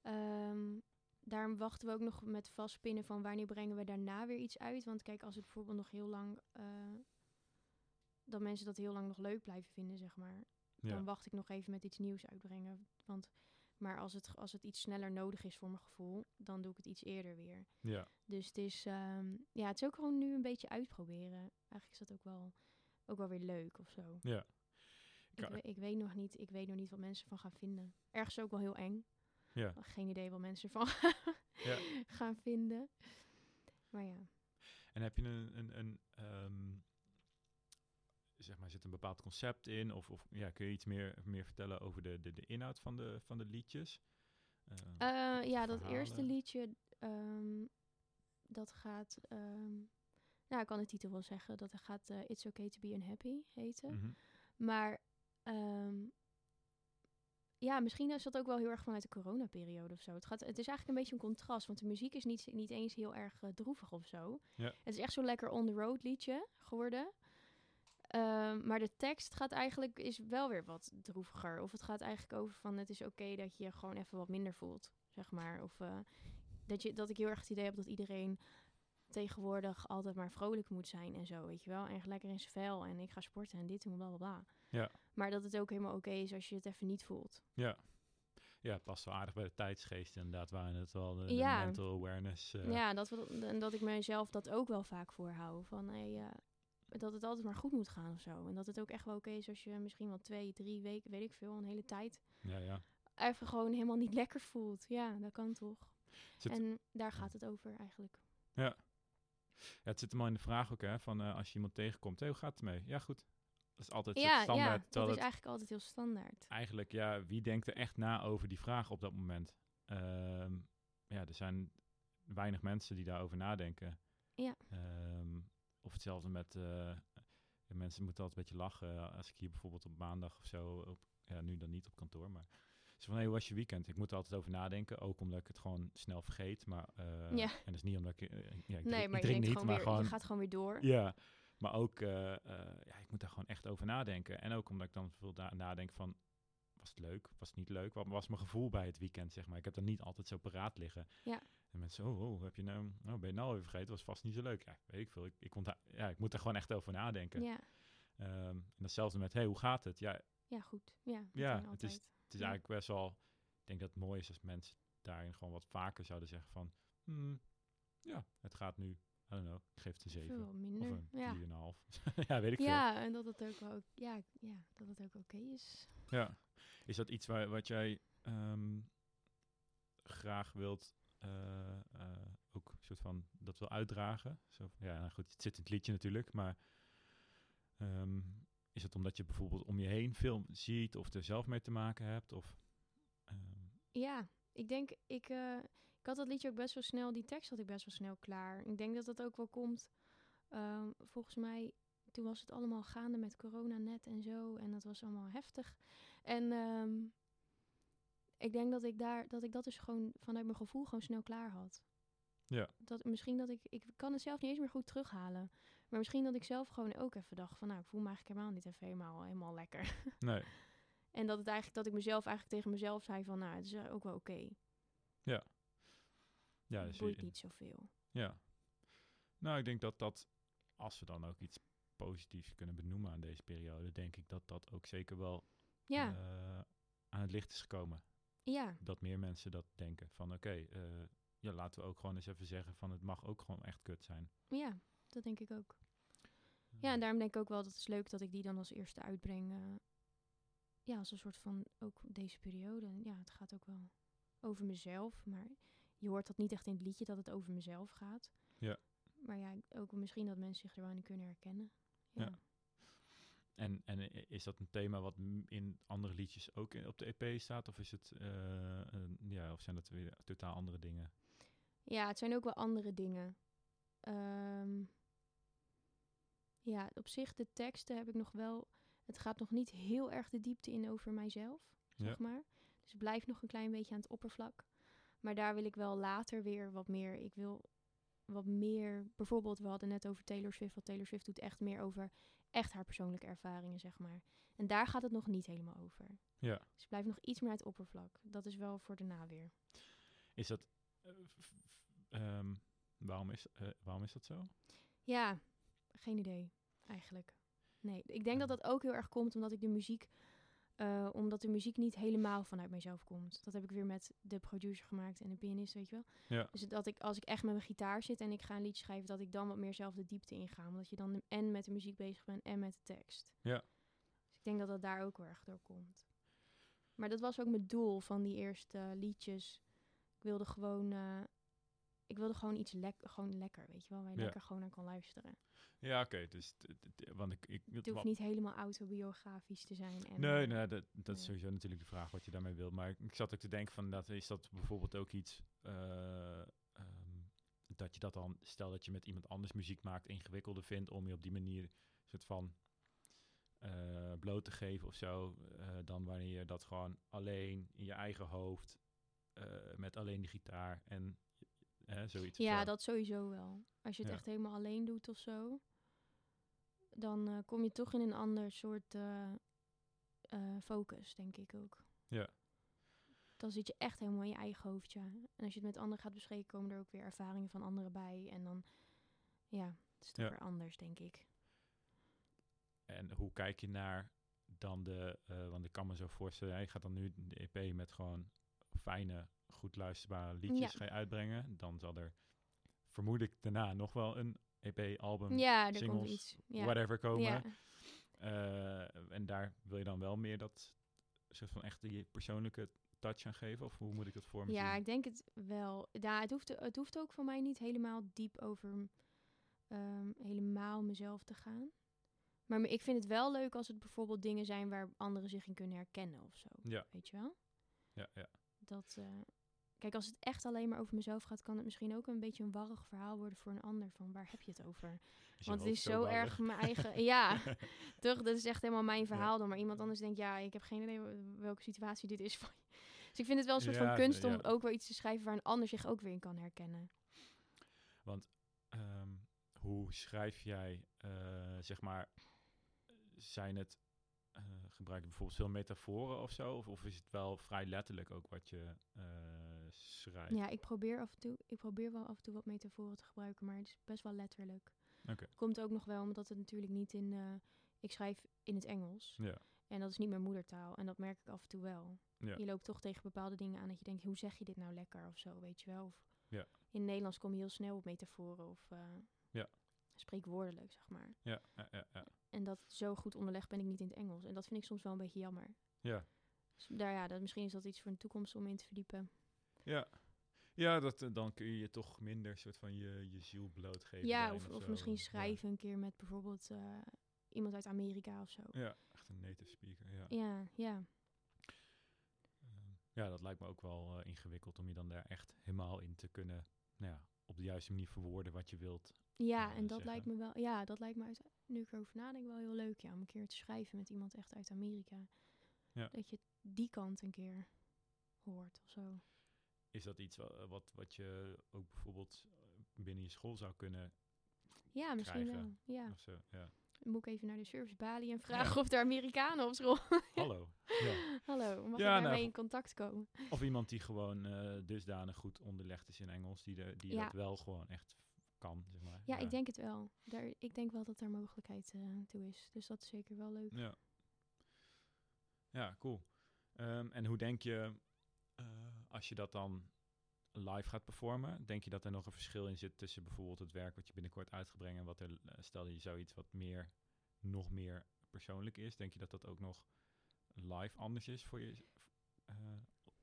[SPEAKER 2] Ehm, daarom wachten we ook nog met vastpinnen van wanneer brengen we daarna weer iets uit. Want kijk, als het bijvoorbeeld nog heel lang, eh, dat mensen dat heel lang nog leuk blijven vinden, zeg maar.
[SPEAKER 1] Ja,
[SPEAKER 2] Dan wacht ik nog even met iets nieuws uitbrengen. Want, maar als het, als het iets sneller nodig is voor mijn gevoel, dan doe ik het iets eerder weer.
[SPEAKER 1] ja,
[SPEAKER 2] Dus het is, ehm, ja, het is ook gewoon nu een beetje uitproberen. Eigenlijk is dat ook wel, ook wel weer leuk of zo.
[SPEAKER 1] ja.
[SPEAKER 2] Ik, ik, weet nog niet, ik weet nog niet wat mensen ervan gaan vinden. Ergens ook wel heel eng.
[SPEAKER 1] ja.
[SPEAKER 2] Geen idee wat mensen ervan
[SPEAKER 1] Ja.
[SPEAKER 2] gaan vinden. Maar ja.
[SPEAKER 1] En heb je een, een, een ehm, zeg maar, zit een bepaald concept in? Of, of ja, kun je iets meer, meer vertellen over de, de, de inhoud van de, van de liedjes? Eh,
[SPEAKER 2] Eh, ja, dat eerste liedje, ehm, dat gaat... ehm, nou, ik kan de titel wel zeggen. Dat gaat eh, It's Okay To Be Unhappy heten.
[SPEAKER 1] mhm.
[SPEAKER 2] Maar ehm, ja, misschien is dat ook wel heel erg vanuit de coronaperiode of zo. Het, gaat, het is eigenlijk een beetje een contrast, want de muziek is niet, niet eens heel erg eh, droevig of zo.
[SPEAKER 1] Ja.
[SPEAKER 2] Het is echt zo'n lekker on-the-road liedje geworden. Ehm, maar de tekst gaat eigenlijk, is wel weer wat droeviger. Of het gaat eigenlijk over van het is oké dat je je gewoon even wat minder voelt, zeg maar. Of eh, dat, je, dat ik heel erg het idee heb dat iedereen tegenwoordig altijd maar vrolijk moet zijn en zo, weet je wel. En lekker in zijn vel en ik ga sporten en dit en bla bla bla.
[SPEAKER 1] Ja.
[SPEAKER 2] Maar dat het ook helemaal oké is als je het even niet voelt.
[SPEAKER 1] Ja. Ja, het past wel aardig bij de tijdsgeest inderdaad, waren het wel de, de
[SPEAKER 2] Ja.
[SPEAKER 1] mental awareness. eh,
[SPEAKER 2] Ja, dat, we, en dat ik mezelf dat ook wel vaak voorhoud. Van hey, eh, dat het altijd maar goed moet gaan of zo. En dat het ook echt wel oké is als je misschien wel twee, drie weken, weet ik veel, een hele tijd
[SPEAKER 1] ja, ja.
[SPEAKER 2] even gewoon helemaal niet lekker voelt. Ja, dat kan toch.
[SPEAKER 1] Zit-
[SPEAKER 2] En daar gaat het over eigenlijk.
[SPEAKER 1] Ja, het zit hem al in de vraag ook, hè, van eh, als je iemand tegenkomt, hey, hoe gaat het mee? Ja, goed. Dat is altijd
[SPEAKER 2] Ja,
[SPEAKER 1] standaard.
[SPEAKER 2] ja, dat is
[SPEAKER 1] het
[SPEAKER 2] eigenlijk altijd heel standaard.
[SPEAKER 1] eigenlijk, ja, wie denkt er echt na over die vraag op dat moment? Ehm, ja, er zijn weinig mensen die daarover nadenken.
[SPEAKER 2] Ja.
[SPEAKER 1] Ehm, of hetzelfde met, eh, mensen moeten altijd een beetje lachen. Als ik hier bijvoorbeeld op maandag of zo, op, ja, nu dan niet op kantoor, maar Zo van, hé, hoe was je weekend? Ik moet er altijd over nadenken. Ook omdat ik het gewoon snel vergeet. Maar, eh,
[SPEAKER 2] Ja.
[SPEAKER 1] En dat is niet omdat ik... eh, ja, ik drink,
[SPEAKER 2] nee, maar
[SPEAKER 1] drink
[SPEAKER 2] denkt
[SPEAKER 1] niet,
[SPEAKER 2] gewoon
[SPEAKER 1] maar
[SPEAKER 2] weer,
[SPEAKER 1] gewoon...
[SPEAKER 2] je gaat gewoon weer door.
[SPEAKER 1] Ja, maar ook, eh, eh, ja, ik moet daar gewoon echt over nadenken. En ook omdat ik dan veel da- nadenk van, was het leuk? Was het niet leuk? Wat was mijn gevoel bij het weekend, zeg maar? Ik heb dan niet altijd zo paraat liggen.
[SPEAKER 2] Ja.
[SPEAKER 1] En mensen, oh, oh, heb je nou, nou, ben je nou weer vergeten? Was vast niet zo leuk. Ja, weet ik veel. Ik, ik, ontha- ja, ik moet er gewoon echt over nadenken.
[SPEAKER 2] Ja,
[SPEAKER 1] Ehm, en datzelfde met, hey, hoe gaat het? Ja,
[SPEAKER 2] ja goed. Ja,
[SPEAKER 1] Ja, het is- het is
[SPEAKER 2] Ja.
[SPEAKER 1] eigenlijk best wel, ik denk dat het mooi is als mensen daarin gewoon wat vaker zouden zeggen van, hmm, ja, het gaat nu, I don't know, ik geef het een zeven.
[SPEAKER 2] Veel
[SPEAKER 1] Of
[SPEAKER 2] minder.
[SPEAKER 1] een
[SPEAKER 2] ja.
[SPEAKER 1] 4,5. ja, weet ik veel.
[SPEAKER 2] ja, en dat het ook wel ook, ja, ja, dat het ook oké is.
[SPEAKER 1] Ja. Is dat iets waar, wat jij ehm, graag wilt, eh, eh, ook een soort van dat wil uitdragen? Zo, ja, nou goed, het zit in het liedje natuurlijk, maar ehm, is het omdat je bijvoorbeeld om je heen veel ziet of er zelf mee te maken hebt? Of, ehm,
[SPEAKER 2] Ja, ik denk, ik, eh, ik had dat liedje ook best wel snel, die tekst had ik best wel snel klaar. Ik denk dat dat ook wel komt, ehm, volgens mij, toen was het allemaal gaande met corona net en zo. En dat was allemaal heftig. En ehm, ik denk dat ik, daar, dat ik dat dus gewoon vanuit mijn gevoel gewoon snel klaar had.
[SPEAKER 1] Ja.
[SPEAKER 2] Dat, misschien dat ik, ik kan het zelf niet eens meer goed terughalen. Maar misschien dat ik zelf gewoon ook even dacht van, nou, ik voel me eigenlijk helemaal niet even helemaal, helemaal lekker.
[SPEAKER 1] nee,
[SPEAKER 2] En dat het eigenlijk dat ik mezelf eigenlijk tegen mezelf zei van, nou, het is ook wel oké.
[SPEAKER 1] ja.
[SPEAKER 2] Het
[SPEAKER 1] dus
[SPEAKER 2] boeit niet zoveel.
[SPEAKER 1] Ja. Nou, ik denk dat dat, als we dan ook iets positiefs kunnen benoemen aan deze periode, denk ik dat dat ook zeker wel
[SPEAKER 2] Ja,
[SPEAKER 1] eh, aan het licht is gekomen.
[SPEAKER 2] ja,
[SPEAKER 1] Dat meer mensen dat denken van oké, eh, ja, laten we ook gewoon eens even zeggen van het mag ook gewoon echt kut zijn.
[SPEAKER 2] ja, dat denk ik ook. Ja, en daarom denk ik ook wel dat het is leuk dat ik die dan als eerste uitbreng. eh, ja, als een soort van ook deze periode. Ja, het gaat ook wel over mezelf, maar je hoort dat niet echt in het liedje dat het over mezelf gaat.
[SPEAKER 1] Ja.
[SPEAKER 2] Maar ja, ook misschien dat mensen zich er wel in kunnen herkennen. Ja.
[SPEAKER 1] Ja. En, en is dat een thema wat in andere liedjes ook op de EP staat? Of, is het, eh, een- ja, of zijn dat weer totaal andere dingen?
[SPEAKER 2] Ja, het zijn ook wel andere dingen. Ehm, ja, op zich, de teksten heb ik nog wel... Het gaat nog niet heel erg de diepte in over mijzelf,
[SPEAKER 1] Ja.
[SPEAKER 2] zeg maar. Dus het blijft nog een klein beetje aan het oppervlak. Maar daar wil ik wel later weer wat meer... Ik wil wat meer... Bijvoorbeeld, we hadden net over Taylor Swift. Want Taylor Swift doet echt meer over echt haar persoonlijke ervaringen, zeg maar. En daar gaat het nog niet helemaal over.
[SPEAKER 1] Ja.
[SPEAKER 2] Dus het blijft nog iets meer aan het oppervlak. Dat is wel voor daarna weer.
[SPEAKER 1] Is dat... eh, ehm, waarom, is, eh, waarom is dat zo?
[SPEAKER 2] Ja, geen idee eigenlijk. Nee, ik denk dat dat ook heel erg komt omdat ik de muziek, eh, omdat de muziek niet helemaal vanuit mijzelf komt. Dat heb ik weer met de producer gemaakt en de pianist, weet je wel.
[SPEAKER 1] Ja.
[SPEAKER 2] Dus dat ik als ik echt met mijn gitaar zit en ik ga een liedje schrijven, dat ik dan wat meer zelf de diepte inga, omdat je dan en met de muziek bezig bent en met de tekst.
[SPEAKER 1] Ja.
[SPEAKER 2] Dus ik denk dat dat daar ook heel erg door komt. Maar dat was ook mijn doel van die eerste liedjes. Ik wilde gewoon, eh, ik wilde gewoon iets lek gewoon lekker, weet je wel, waar je
[SPEAKER 1] Ja.
[SPEAKER 2] lekker gewoon naar kan luisteren.
[SPEAKER 1] Ja, oké. dus, want ik... ik
[SPEAKER 2] Het hoeft niet helemaal autobiografisch te zijn. En,
[SPEAKER 1] nee,
[SPEAKER 2] eh,
[SPEAKER 1] nee, dat, dat is sowieso natuurlijk de vraag wat je daarmee wilt. Maar ik, ik zat ook te denken van, dat, is dat bijvoorbeeld ook iets... eh, ehm, dat je dat dan, stel dat je met iemand anders muziek maakt, ingewikkelder vindt om je op die manier een soort van eh, bloot te geven of zo, dan wanneer je dat gewoon alleen in je eigen hoofd, met alleen die gitaar en zoiets.
[SPEAKER 2] Ja,
[SPEAKER 1] zo.
[SPEAKER 2] dat sowieso wel. Als je het
[SPEAKER 1] Ja.
[SPEAKER 2] echt helemaal alleen doet of zo, dan eh, kom je toch in een ander soort eh, eh, focus, denk ik ook.
[SPEAKER 1] Ja.
[SPEAKER 2] Dan zit je echt helemaal in je eigen hoofdje. En als je het met anderen gaat bespreken, komen er ook weer ervaringen van anderen bij. En dan, ja, het is toch
[SPEAKER 1] Ja.
[SPEAKER 2] weer anders, denk ik.
[SPEAKER 1] En hoe kijk je naar dan de, want ik kan me zo voorstellen, je gaat dan nu de EP met gewoon fijne, goed luisterbare liedjes
[SPEAKER 2] Ja.
[SPEAKER 1] ga je uitbrengen. Dan zal er, vermoed ik, daarna nog wel een EP-album,
[SPEAKER 2] ja, er komt
[SPEAKER 1] singles,
[SPEAKER 2] iets. Ja.
[SPEAKER 1] whatever komen.
[SPEAKER 2] ja.
[SPEAKER 1] Eh, en daar wil je dan wel meer dat soort van echt die persoonlijke touch aan geven? Of hoe moet ik dat voor me
[SPEAKER 2] Ja,
[SPEAKER 1] zien?
[SPEAKER 2] ik denk het wel. Ja, het, hoeft, het hoeft ook voor mij niet helemaal diep over ehm, helemaal mezelf te gaan. Maar ik vind het wel leuk als het bijvoorbeeld dingen zijn waar anderen zich in kunnen herkennen of zo.
[SPEAKER 1] Ja,
[SPEAKER 2] Weet je wel?
[SPEAKER 1] ja, ja.
[SPEAKER 2] Dat, eh, Kijk, als het echt alleen maar over mezelf gaat, kan het misschien ook een beetje een warrig verhaal worden voor een ander. Van waar heb je het over?
[SPEAKER 1] Is
[SPEAKER 2] Want het is zo
[SPEAKER 1] warrig?
[SPEAKER 2] erg mijn eigen. ja, toch? Dat is echt helemaal mijn verhaal dan. Maar iemand anders denkt, ja, ik heb geen idee wel- welke situatie dit is voor je. Dus ik vind het wel een soort
[SPEAKER 1] Ja,
[SPEAKER 2] van kunst om ook wel iets te schrijven waar een ander zich ook weer in kan herkennen.
[SPEAKER 1] Ehm, hoe schrijf jij, eh, zeg maar, zijn het, eh, gebruik je bijvoorbeeld veel metaforen of zo? Of, of is het wel vrij letterlijk ook wat je eh, schrijft?
[SPEAKER 2] Ja, ik probeer af en toe, ik probeer wel af en toe wat metaforen te gebruiken, maar het is best wel letterlijk.
[SPEAKER 1] Oké.
[SPEAKER 2] Komt ook nog wel omdat het natuurlijk niet in. eh, ik schrijf in het Engels.
[SPEAKER 1] Ja,
[SPEAKER 2] En dat is niet mijn moedertaal. En dat merk ik af en toe wel.
[SPEAKER 1] Ja.
[SPEAKER 2] Je loopt toch tegen bepaalde dingen aan dat je denkt, hoe zeg je dit nou lekker of zo, weet je wel? Of
[SPEAKER 1] Ja.
[SPEAKER 2] In het Nederlands kom je heel snel op metaforen of eh,
[SPEAKER 1] Ja.
[SPEAKER 2] spreekwoordelijk, zeg maar.
[SPEAKER 1] ja, ja, ja, ja.
[SPEAKER 2] En dat zo goed onderlegd ben ik niet in het Engels. En dat vind ik soms wel een beetje jammer.
[SPEAKER 1] ja.
[SPEAKER 2] Dus daar, ja, dat, misschien is dat iets voor de toekomst om in te verdiepen.
[SPEAKER 1] Ja, ja dat, eh, dan kun je toch minder soort van je, je ziel blootgeven.
[SPEAKER 2] ja, of, of misschien
[SPEAKER 1] Ja.
[SPEAKER 2] schrijven een keer met bijvoorbeeld eh, iemand uit Amerika of zo.
[SPEAKER 1] Ja, echt een native speaker, ja.
[SPEAKER 2] Ja, ja.
[SPEAKER 1] Ehm, ja, dat lijkt me ook wel eh, ingewikkeld om je dan daar echt helemaal in te kunnen, nou ja, op de juiste manier verwoorden wat je wilt.
[SPEAKER 2] Ja, en dat
[SPEAKER 1] zeggen.
[SPEAKER 2] lijkt me wel, ja, dat lijkt me uit, nu ik erover nadenk wel heel leuk, ja, om een keer te schrijven met iemand echt uit Amerika.
[SPEAKER 1] Ja.
[SPEAKER 2] Dat je die kant een keer hoort of zo.
[SPEAKER 1] Is dat iets wa- wat, wat je ook bijvoorbeeld eh, binnen je school zou kunnen
[SPEAKER 2] Ja, misschien
[SPEAKER 1] Krijgen.
[SPEAKER 2] wel. Ja.
[SPEAKER 1] of zo? Ja.
[SPEAKER 2] Moet ik even naar de servicebalie en vragen of er Amerikanen op school.
[SPEAKER 1] Hallo. Ja.
[SPEAKER 2] Hallo, mag
[SPEAKER 1] Ja,
[SPEAKER 2] ik daarmee
[SPEAKER 1] nou,
[SPEAKER 2] in contact komen?
[SPEAKER 1] Of iemand die gewoon eh, dusdanig goed onderlegd is in Engels, die, de, die
[SPEAKER 2] Ja.
[SPEAKER 1] dat wel gewoon echt kan, zeg maar.
[SPEAKER 2] Ja, ik denk het wel. Daar, ik denk wel dat er mogelijkheid eh, toe is. Dus dat is zeker wel leuk.
[SPEAKER 1] Ja. Ja, cool. Ehm, en hoe denk je, eh, als je dat dan live gaat performen, denk je dat er nog een verschil in zit tussen bijvoorbeeld het werk wat je binnenkort uit gaat brengen en wat er, eh, stel je zoiets wat meer, nog meer persoonlijk is, denk je dat dat ook nog live anders is voor je, eh,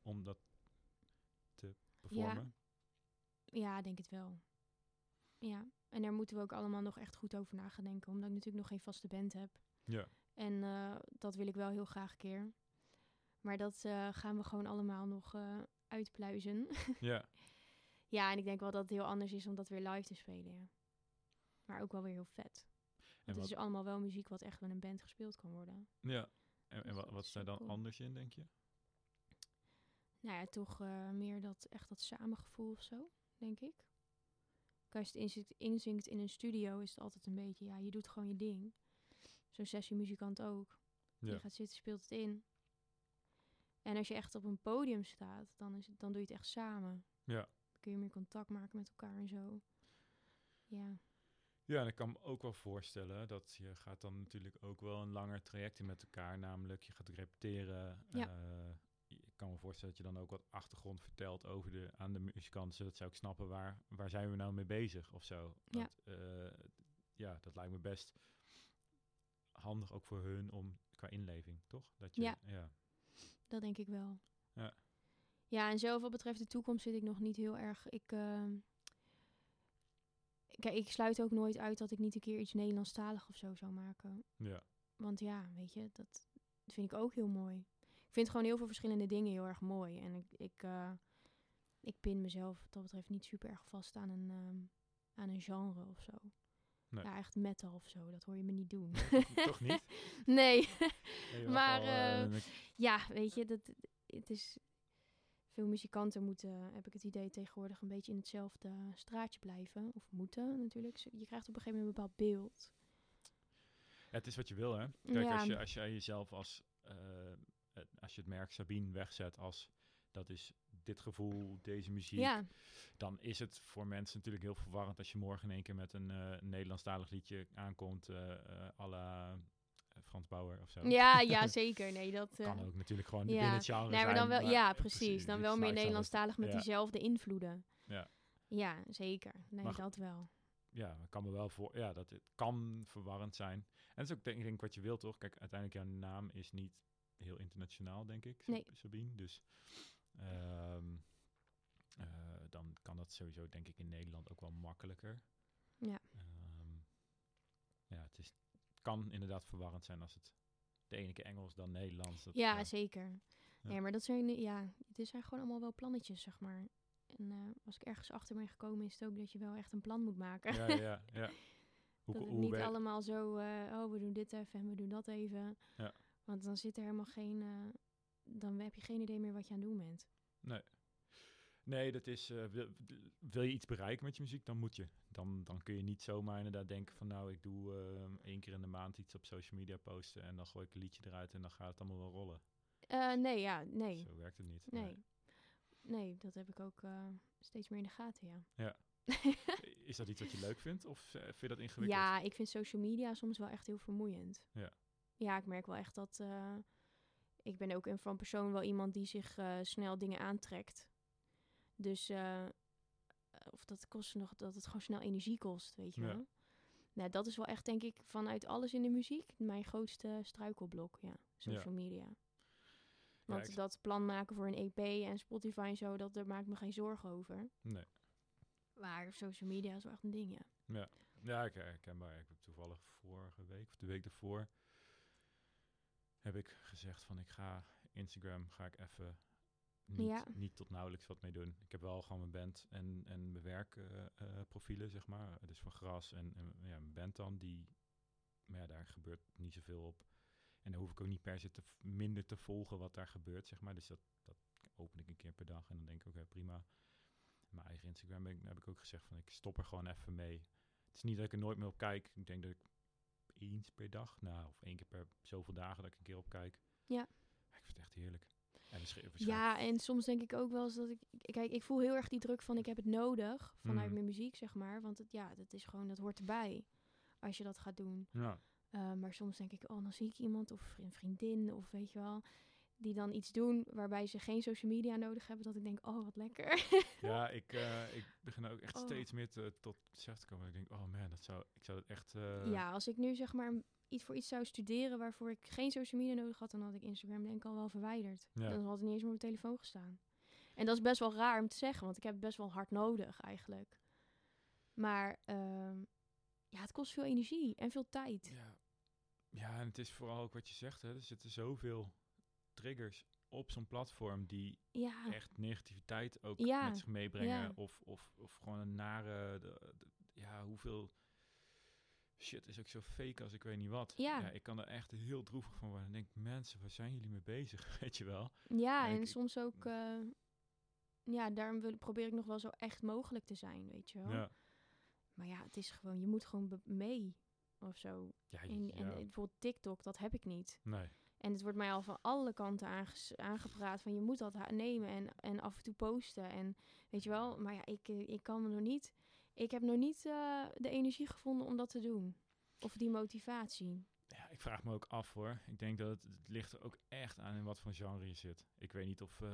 [SPEAKER 1] om dat te performen?
[SPEAKER 2] Ja, denk het wel. Ja, en daar moeten we ook allemaal nog echt goed over na gaan denken. Omdat ik natuurlijk nog geen vaste band heb.
[SPEAKER 1] Ja.
[SPEAKER 2] En eh, dat wil ik wel heel graag een keer. Maar dat gaan we gewoon allemaal nog uitpluizen.
[SPEAKER 1] Ja.
[SPEAKER 2] ja, en ik denk wel dat het heel anders is om dat weer live te spelen, ja. Maar ook wel weer heel vet.
[SPEAKER 1] En
[SPEAKER 2] het is allemaal wel muziek wat echt met een band gespeeld kan worden.
[SPEAKER 1] ja. En, en wat, wat
[SPEAKER 2] is
[SPEAKER 1] daar dan
[SPEAKER 2] cool.
[SPEAKER 1] anders in, denk je?
[SPEAKER 2] Nou ja, toch eh, meer dat echt dat samengevoel of zo, denk ik. Kijk, Als je het inzinkt, in een studio is het altijd een beetje, ja, je doet gewoon je ding. Zo'n sessiemuzikant ook.
[SPEAKER 1] Ja.
[SPEAKER 2] Je gaat zitten, speelt het in. En als je echt op een podium staat, dan, is het, dan doe je het echt samen.
[SPEAKER 1] Ja.
[SPEAKER 2] Dan kun je meer contact maken met elkaar en zo. Ja,
[SPEAKER 1] Ja, en ik kan me ook wel voorstellen dat je gaat dan natuurlijk ook wel een langer traject in met elkaar. Namelijk, je gaat repeteren.
[SPEAKER 2] Ja.
[SPEAKER 1] eh, ik kan me voorstellen dat je dan ook wat achtergrond vertelt over de, aan de muzikanten. Zodat ze ook snappen waar, waar zijn we nou mee bezig of zo.
[SPEAKER 2] Ja.
[SPEAKER 1] Want, eh, ja, dat lijkt me best handig ook voor hun om qua inleving, toch? Dat je,
[SPEAKER 2] Ja.
[SPEAKER 1] ja.
[SPEAKER 2] Dat denk ik wel.
[SPEAKER 1] Ja.
[SPEAKER 2] Ja, en zelf wat betreft de toekomst zit ik nog niet heel erg... Ik, ehm, kijk, ik sluit ook nooit uit dat ik niet een keer iets Nederlandstalig of zo zou maken.
[SPEAKER 1] ja.
[SPEAKER 2] Want ja, weet je, dat vind ik ook heel mooi. Ik vind gewoon heel veel verschillende dingen heel erg mooi. En ik, ik, eh, ik pin mezelf wat dat betreft niet super erg vast aan een, ehm, aan een genre of zo.
[SPEAKER 1] Nee.
[SPEAKER 2] Ja, echt metal of zo, dat hoor je me niet doen.
[SPEAKER 1] Toch niet?
[SPEAKER 2] nee, Maar,
[SPEAKER 1] eh,
[SPEAKER 2] eh, ja, weet je, dat, het is... Veel muzikanten moeten, heb ik het idee, tegenwoordig een beetje in hetzelfde straatje blijven. Of moeten natuurlijk. Je krijgt op een gegeven moment een bepaald beeld.
[SPEAKER 1] Ja, het is wat je wil, hè? Kijk,
[SPEAKER 2] Ja.
[SPEAKER 1] als, je, als jij jezelf als... eh, als je het merk Sabine wegzet als... Dat is dit gevoel, deze muziek.
[SPEAKER 2] Ja,
[SPEAKER 1] Dan is het voor mensen natuurlijk heel verwarrend... als je morgen in één keer met een eh Nederlandstalig liedje aankomt... eh eh eh, Frans Bauer of zo.
[SPEAKER 2] ja, ja, zeker. Nee, dat...
[SPEAKER 1] Kan ook natuurlijk gewoon
[SPEAKER 2] ja.
[SPEAKER 1] binnen het genre
[SPEAKER 2] Nee, maar
[SPEAKER 1] zijn,
[SPEAKER 2] dan wel, ja, precies. Dan wel meer Nederlandstalig met
[SPEAKER 1] Ja.
[SPEAKER 2] diezelfde invloeden.
[SPEAKER 1] Ja.
[SPEAKER 2] Ja, zeker. Nee,
[SPEAKER 1] Maar
[SPEAKER 2] dat wel.
[SPEAKER 1] ja, kan me wel voor. Ja, dat het kan verwarrend zijn. En dat is ook denk ik wat je wilt, toch? Kijk, uiteindelijk jouw naam is niet heel internationaal, denk ik,
[SPEAKER 2] Nee.
[SPEAKER 1] Sabine. Dus ehm, eh, dan kan dat sowieso, denk ik, in Nederland ook wel makkelijker.
[SPEAKER 2] Ja.
[SPEAKER 1] Ehm, ja, het, is, het kan inderdaad verwarrend zijn als het de ene keer Engels dan Nederlands. Dat,
[SPEAKER 2] Ja,
[SPEAKER 1] ja.
[SPEAKER 2] zeker. Nee, maar dat zijn, ja, het zijn gewoon allemaal wel plannetjes, zeg maar. En eh, als ik ergens achter ben gekomen, is het ook dat je wel echt een plan moet maken.
[SPEAKER 1] Ja, ja, ja. Hoe,
[SPEAKER 2] dat het
[SPEAKER 1] hoe
[SPEAKER 2] niet
[SPEAKER 1] ben
[SPEAKER 2] allemaal zo, eh, oh, we doen dit even en we doen dat even.
[SPEAKER 1] Ja.
[SPEAKER 2] Want dan zit er helemaal geen, dan heb je geen idee meer wat je aan het doen bent.
[SPEAKER 1] Nee. Nee, dat is. eh, wil, wil je iets bereiken met je muziek, dan moet je. Dan, dan kun je niet zomaar inderdaad denken van nou, ik doe eh, één keer in de maand iets op social media posten en dan gooi ik een liedje eruit en dan gaat het allemaal wel rollen.
[SPEAKER 2] Eh, nee, ja, nee.
[SPEAKER 1] Zo werkt het niet.
[SPEAKER 2] Nee. Nee, dat heb ik ook steeds meer in de gaten, ja.
[SPEAKER 1] Ja. Is dat iets wat je leuk vindt of vind je dat ingewikkeld?
[SPEAKER 2] Ja, ik vind social media soms wel echt heel vermoeiend.
[SPEAKER 1] Ja.
[SPEAKER 2] Ja, ik merk wel echt dat... eh, ik ben ook een van persoon wel iemand die zich eh, snel dingen aantrekt. Dus... eh, of dat kost nog... Dat het gewoon snel energie kost, weet je
[SPEAKER 1] Ja.
[SPEAKER 2] wel. Nou, dat is wel echt, denk ik, vanuit alles in de muziek... mijn grootste struikelblok, ja. Social media. Want dat plan maken voor een EP en Spotify en zo... Dat, daar maak ik me geen zorgen over.
[SPEAKER 1] Nee.
[SPEAKER 2] Maar social media is wel echt een ding, ja.
[SPEAKER 1] Ja, ik herkenbaar. Ik heb toevallig vorige week of de week ervoor heb ik gezegd van ik ga Instagram ga ik even niet,
[SPEAKER 2] Ja.
[SPEAKER 1] niet tot nauwelijks wat mee doen. Ik heb wel gewoon mijn band en, en mijn werkprofielen, zeg maar. Dus van gras en, en ja, mijn band dan, die, maar ja, daar gebeurt niet zoveel op. En daar hoef ik ook niet per se te, minder te volgen wat daar gebeurt, zeg maar. Dus dat, dat open ik een keer per dag en dan denk ik, oké, prima. Mijn eigen Instagram ben ik, heb ik ook gezegd van ik stop er gewoon even mee. Het is niet dat ik er nooit meer op kijk. Ik denk dat ik eens per dag, nou, of één keer per zoveel dagen dat ik een keer op kijk.
[SPEAKER 2] Ja.
[SPEAKER 1] Ik vind het echt heerlijk. En
[SPEAKER 2] Ja, en soms denk ik ook wel eens dat ik... Kijk, ik voel heel erg die druk van ik heb het nodig vanuit
[SPEAKER 1] Mm.
[SPEAKER 2] mijn muziek, zeg maar. Want het, ja, dat is gewoon, dat hoort erbij als je dat gaat doen.
[SPEAKER 1] ja.
[SPEAKER 2] Uh, maar soms denk ik, oh, dan zie ik iemand of een vriendin of weet je wel... die dan iets doen waarbij ze geen social media nodig hebben... dat ik denk, oh, wat lekker.
[SPEAKER 1] ja, ik, eh, ik begin ook echt
[SPEAKER 2] Oh.
[SPEAKER 1] steeds meer te, tot besef te komen. Ik denk, oh man, dat zou, ik zou het echt... eh,
[SPEAKER 2] ja, als ik nu zeg maar iets voor iets zou studeren... waarvoor ik geen social media nodig had... dan had ik Instagram denk ik al wel verwijderd.
[SPEAKER 1] Ja.
[SPEAKER 2] Dan had het niet eens meer op mijn telefoon gestaan. En dat is best wel raar om te zeggen... want ik heb het best wel hard nodig eigenlijk. Maar ehm, ja, het kost veel energie en veel tijd.
[SPEAKER 1] Ja. ja, en het is vooral ook wat je zegt. Hè. Er zitten zoveel triggers op zo'n platform die
[SPEAKER 2] Ja,
[SPEAKER 1] echt negativiteit ook
[SPEAKER 2] Ja,
[SPEAKER 1] met zich meebrengen.
[SPEAKER 2] ja.
[SPEAKER 1] Of, of, of gewoon een nare... de- de- ja, hoeveel shit is ook zo fake als ik weet niet wat.
[SPEAKER 2] Ja.
[SPEAKER 1] ik kan er echt heel droevig van worden. En denk, mensen, waar zijn jullie mee bezig? Weet je wel?
[SPEAKER 2] ja
[SPEAKER 1] En
[SPEAKER 2] en
[SPEAKER 1] ik-
[SPEAKER 2] soms ook... eh, ja, daarom wil, probeer ik nog wel zo echt mogelijk te zijn, weet je wel.
[SPEAKER 1] Ja.
[SPEAKER 2] Maar ja, het is gewoon... Je moet gewoon mee of zo.
[SPEAKER 1] Ja,
[SPEAKER 2] En, en bijvoorbeeld TikTok, dat heb ik niet.
[SPEAKER 1] nee.
[SPEAKER 2] En het wordt mij al van alle kanten aangepraat van je moet dat nemen en, en af en toe posten. En weet je wel, maar ja, ik, eh, ik kan me nog niet. Ik heb nog niet eh, de energie gevonden om dat te doen. Of die motivatie.
[SPEAKER 1] Ja, ik vraag me ook af hoor. Ik denk dat het, het ligt er ook echt aan in wat voor genre je zit. Ik weet niet of eh,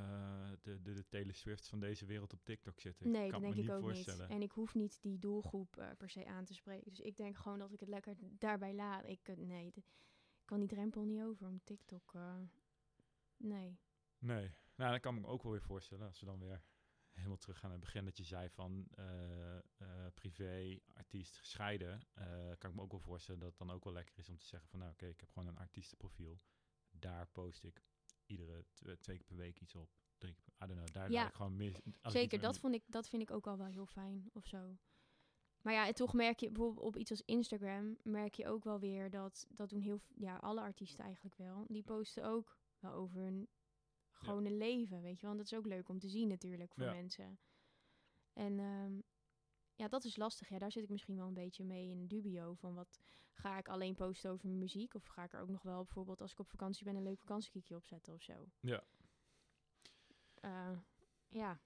[SPEAKER 1] de, de, de Taylor Swifts van deze wereld op TikTok zitten.
[SPEAKER 2] nee,
[SPEAKER 1] kan
[SPEAKER 2] dat
[SPEAKER 1] me
[SPEAKER 2] denk ik
[SPEAKER 1] niet
[SPEAKER 2] ook
[SPEAKER 1] voorstellen.
[SPEAKER 2] niet. En ik hoef niet die doelgroep per se aan te spreken. Dus ik denk gewoon dat ik het lekker daarbij laat. Ik, nee, ik kan die drempel niet over om TikTok. eh, nee.
[SPEAKER 1] Nee, nou dat kan ik me ook wel weer voorstellen. Als we dan weer helemaal terug gaan naar het begin. Dat je zei van eh, eh, privé, artiest gescheiden. kan ik me ook wel voorstellen dat het dan ook wel lekker is om te zeggen van... Nou oké, ik heb gewoon een artiestenprofiel. Daar post ik iedere tw- twee keer per week iets op. Drie keer, I don't know, daar
[SPEAKER 2] Ja,
[SPEAKER 1] ik gewoon mis.
[SPEAKER 2] Zeker, dat, vond ik, dat vind ik ook al wel heel fijn of zo. Maar ja, en toch merk je bijvoorbeeld op iets als Instagram, merk je ook wel weer dat, dat doen heel, ja, alle artiesten eigenlijk wel. Die posten ook wel over hun gewone leven, weet je wel. En dat is ook leuk om te zien natuurlijk voor
[SPEAKER 1] Ja.
[SPEAKER 2] mensen. En ehm, ja, dat is lastig. Ja, daar zit ik misschien wel een beetje mee in dubio van wat ga ik alleen posten over mijn muziek of ga ik er ook nog wel bijvoorbeeld als ik op vakantie ben een leuk vakantiekiekje opzetten of zo.
[SPEAKER 1] Ja.
[SPEAKER 2] Eh, ja.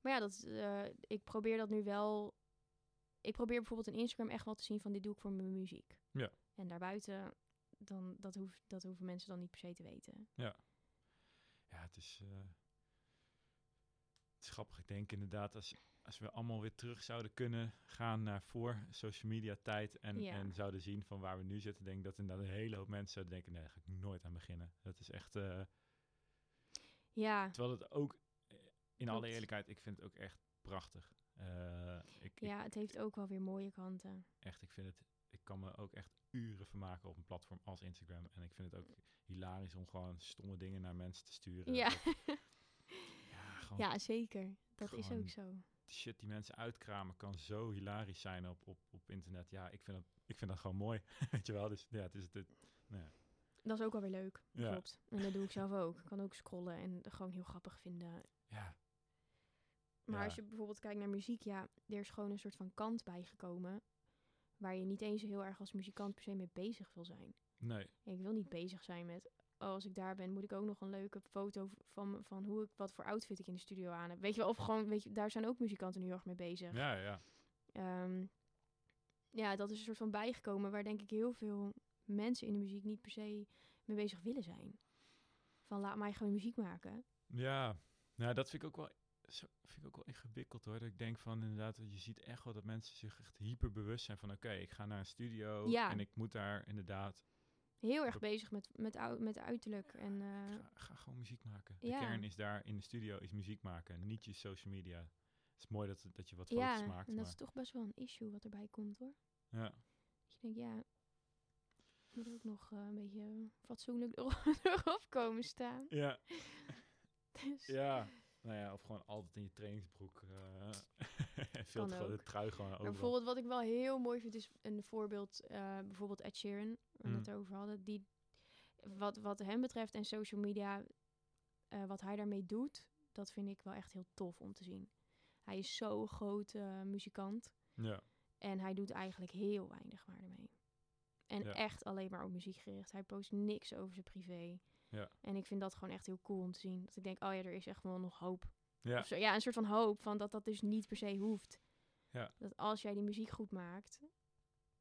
[SPEAKER 2] Maar ja, dat, eh, ik probeer dat nu wel. Ik probeer bijvoorbeeld in Instagram echt wel te zien van dit doe ik voor mijn muziek.
[SPEAKER 1] Ja.
[SPEAKER 2] En daarbuiten, dan, dat, hoef, dat hoeven mensen dan niet per se te weten.
[SPEAKER 1] Ja, het is, eh, het is grappig. Ik denk inderdaad, als, als we allemaal weer terug zouden kunnen gaan naar voor social media tijd en,
[SPEAKER 2] Ja.
[SPEAKER 1] en zouden zien van waar we nu zitten, denk ik dat inderdaad een hele hoop mensen zouden denken, nee, daar ga ik nooit aan beginnen. Dat is echt, eh,
[SPEAKER 2] Ja,
[SPEAKER 1] terwijl het ook, eh, in alle eerlijkheid, ik vind het ook echt prachtig. Eh, ik, ik,
[SPEAKER 2] ja, het heeft ook wel weer mooie kanten.
[SPEAKER 1] echt, ik vind het ik kan me ook echt uren vermaken op een platform als Instagram. En ik vind het ook hilarisch om gewoon stomme dingen naar mensen te sturen.
[SPEAKER 2] Ja.
[SPEAKER 1] Of, ja, gewoon
[SPEAKER 2] ja, zeker. Dat is ook zo.
[SPEAKER 1] shit die mensen uitkramen kan zo hilarisch zijn op, op, op internet. Ja, ik vind dat, ik vind dat gewoon mooi. Weet je wel? Dus ja, het is het. nou ja.
[SPEAKER 2] Dat is ook alweer leuk.
[SPEAKER 1] Ja.
[SPEAKER 2] Klopt. En dat doe ik zelf ook. Ik kan ook scrollen en gewoon heel grappig vinden.
[SPEAKER 1] ja,
[SPEAKER 2] Maar
[SPEAKER 1] Ja.
[SPEAKER 2] als je bijvoorbeeld kijkt naar muziek, ja, er is gewoon een soort van kant bijgekomen. Waar je niet eens heel erg als muzikant per se mee bezig wil zijn.
[SPEAKER 1] nee.
[SPEAKER 2] Ik wil niet bezig zijn met, oh, als ik daar ben, moet ik ook nog een leuke foto van, van hoe ik, wat voor outfit ik in de studio aan heb. Weet je wel, of gewoon, weet je, daar zijn ook muzikanten nu heel erg mee bezig.
[SPEAKER 1] Ja, ja.
[SPEAKER 2] Ehm, ja, dat is een soort van bijgekomen waar denk ik heel veel mensen in de muziek niet per se mee bezig willen zijn. Van laat mij gewoon muziek maken.
[SPEAKER 1] Ja, nou, dat vind ik ook wel, zo, vind ik ook wel ingewikkeld hoor. Dat ik denk van inderdaad, je ziet echt wel dat mensen zich echt hyper bewust zijn van oké, ik ga naar een studio
[SPEAKER 2] Ja.
[SPEAKER 1] en ik moet daar inderdaad,
[SPEAKER 2] Heel erg bezig met, met, met uiterlijk. En eh,
[SPEAKER 1] ga, ga gewoon muziek maken. De kern is daar in de studio is muziek maken, niet je social media. Het is mooi dat, dat je wat foto's
[SPEAKER 2] ja,
[SPEAKER 1] maakt,
[SPEAKER 2] en dat
[SPEAKER 1] maar
[SPEAKER 2] is toch best wel een issue wat erbij komt hoor.
[SPEAKER 1] ja.
[SPEAKER 2] Dus je denkt, ja, moet ook nog eh, een beetje fatsoenlijk erop, erop komen staan.
[SPEAKER 1] Ja,
[SPEAKER 2] Dus,
[SPEAKER 1] ja. Nou ja, of gewoon altijd in je trainingsbroek. eh en veel
[SPEAKER 2] Kan
[SPEAKER 1] te
[SPEAKER 2] ook.
[SPEAKER 1] trui gewoon overal.
[SPEAKER 2] bijvoorbeeld wat ik wel heel mooi vind is een voorbeeld, eh, bijvoorbeeld Ed Sheeran, waar we
[SPEAKER 1] Mm.
[SPEAKER 2] het over hadden. Die, wat, wat hem betreft en social media, eh, wat hij daarmee doet, dat vind ik wel echt heel tof om te zien. Hij is zo'n groot eh, muzikant
[SPEAKER 1] Ja,
[SPEAKER 2] en hij doet eigenlijk heel weinig maar ermee. En
[SPEAKER 1] Ja.
[SPEAKER 2] echt alleen maar op muziek gericht. Hij post niks over zijn privé.
[SPEAKER 1] Ja.
[SPEAKER 2] En ik vind dat gewoon echt heel cool om te zien. Dat ik denk, oh ja, er is echt wel nog hoop.
[SPEAKER 1] ja,
[SPEAKER 2] Of zo. Ja, een soort van hoop van dat dat dus niet per se hoeft.
[SPEAKER 1] Ja.
[SPEAKER 2] Dat als jij die muziek goed maakt,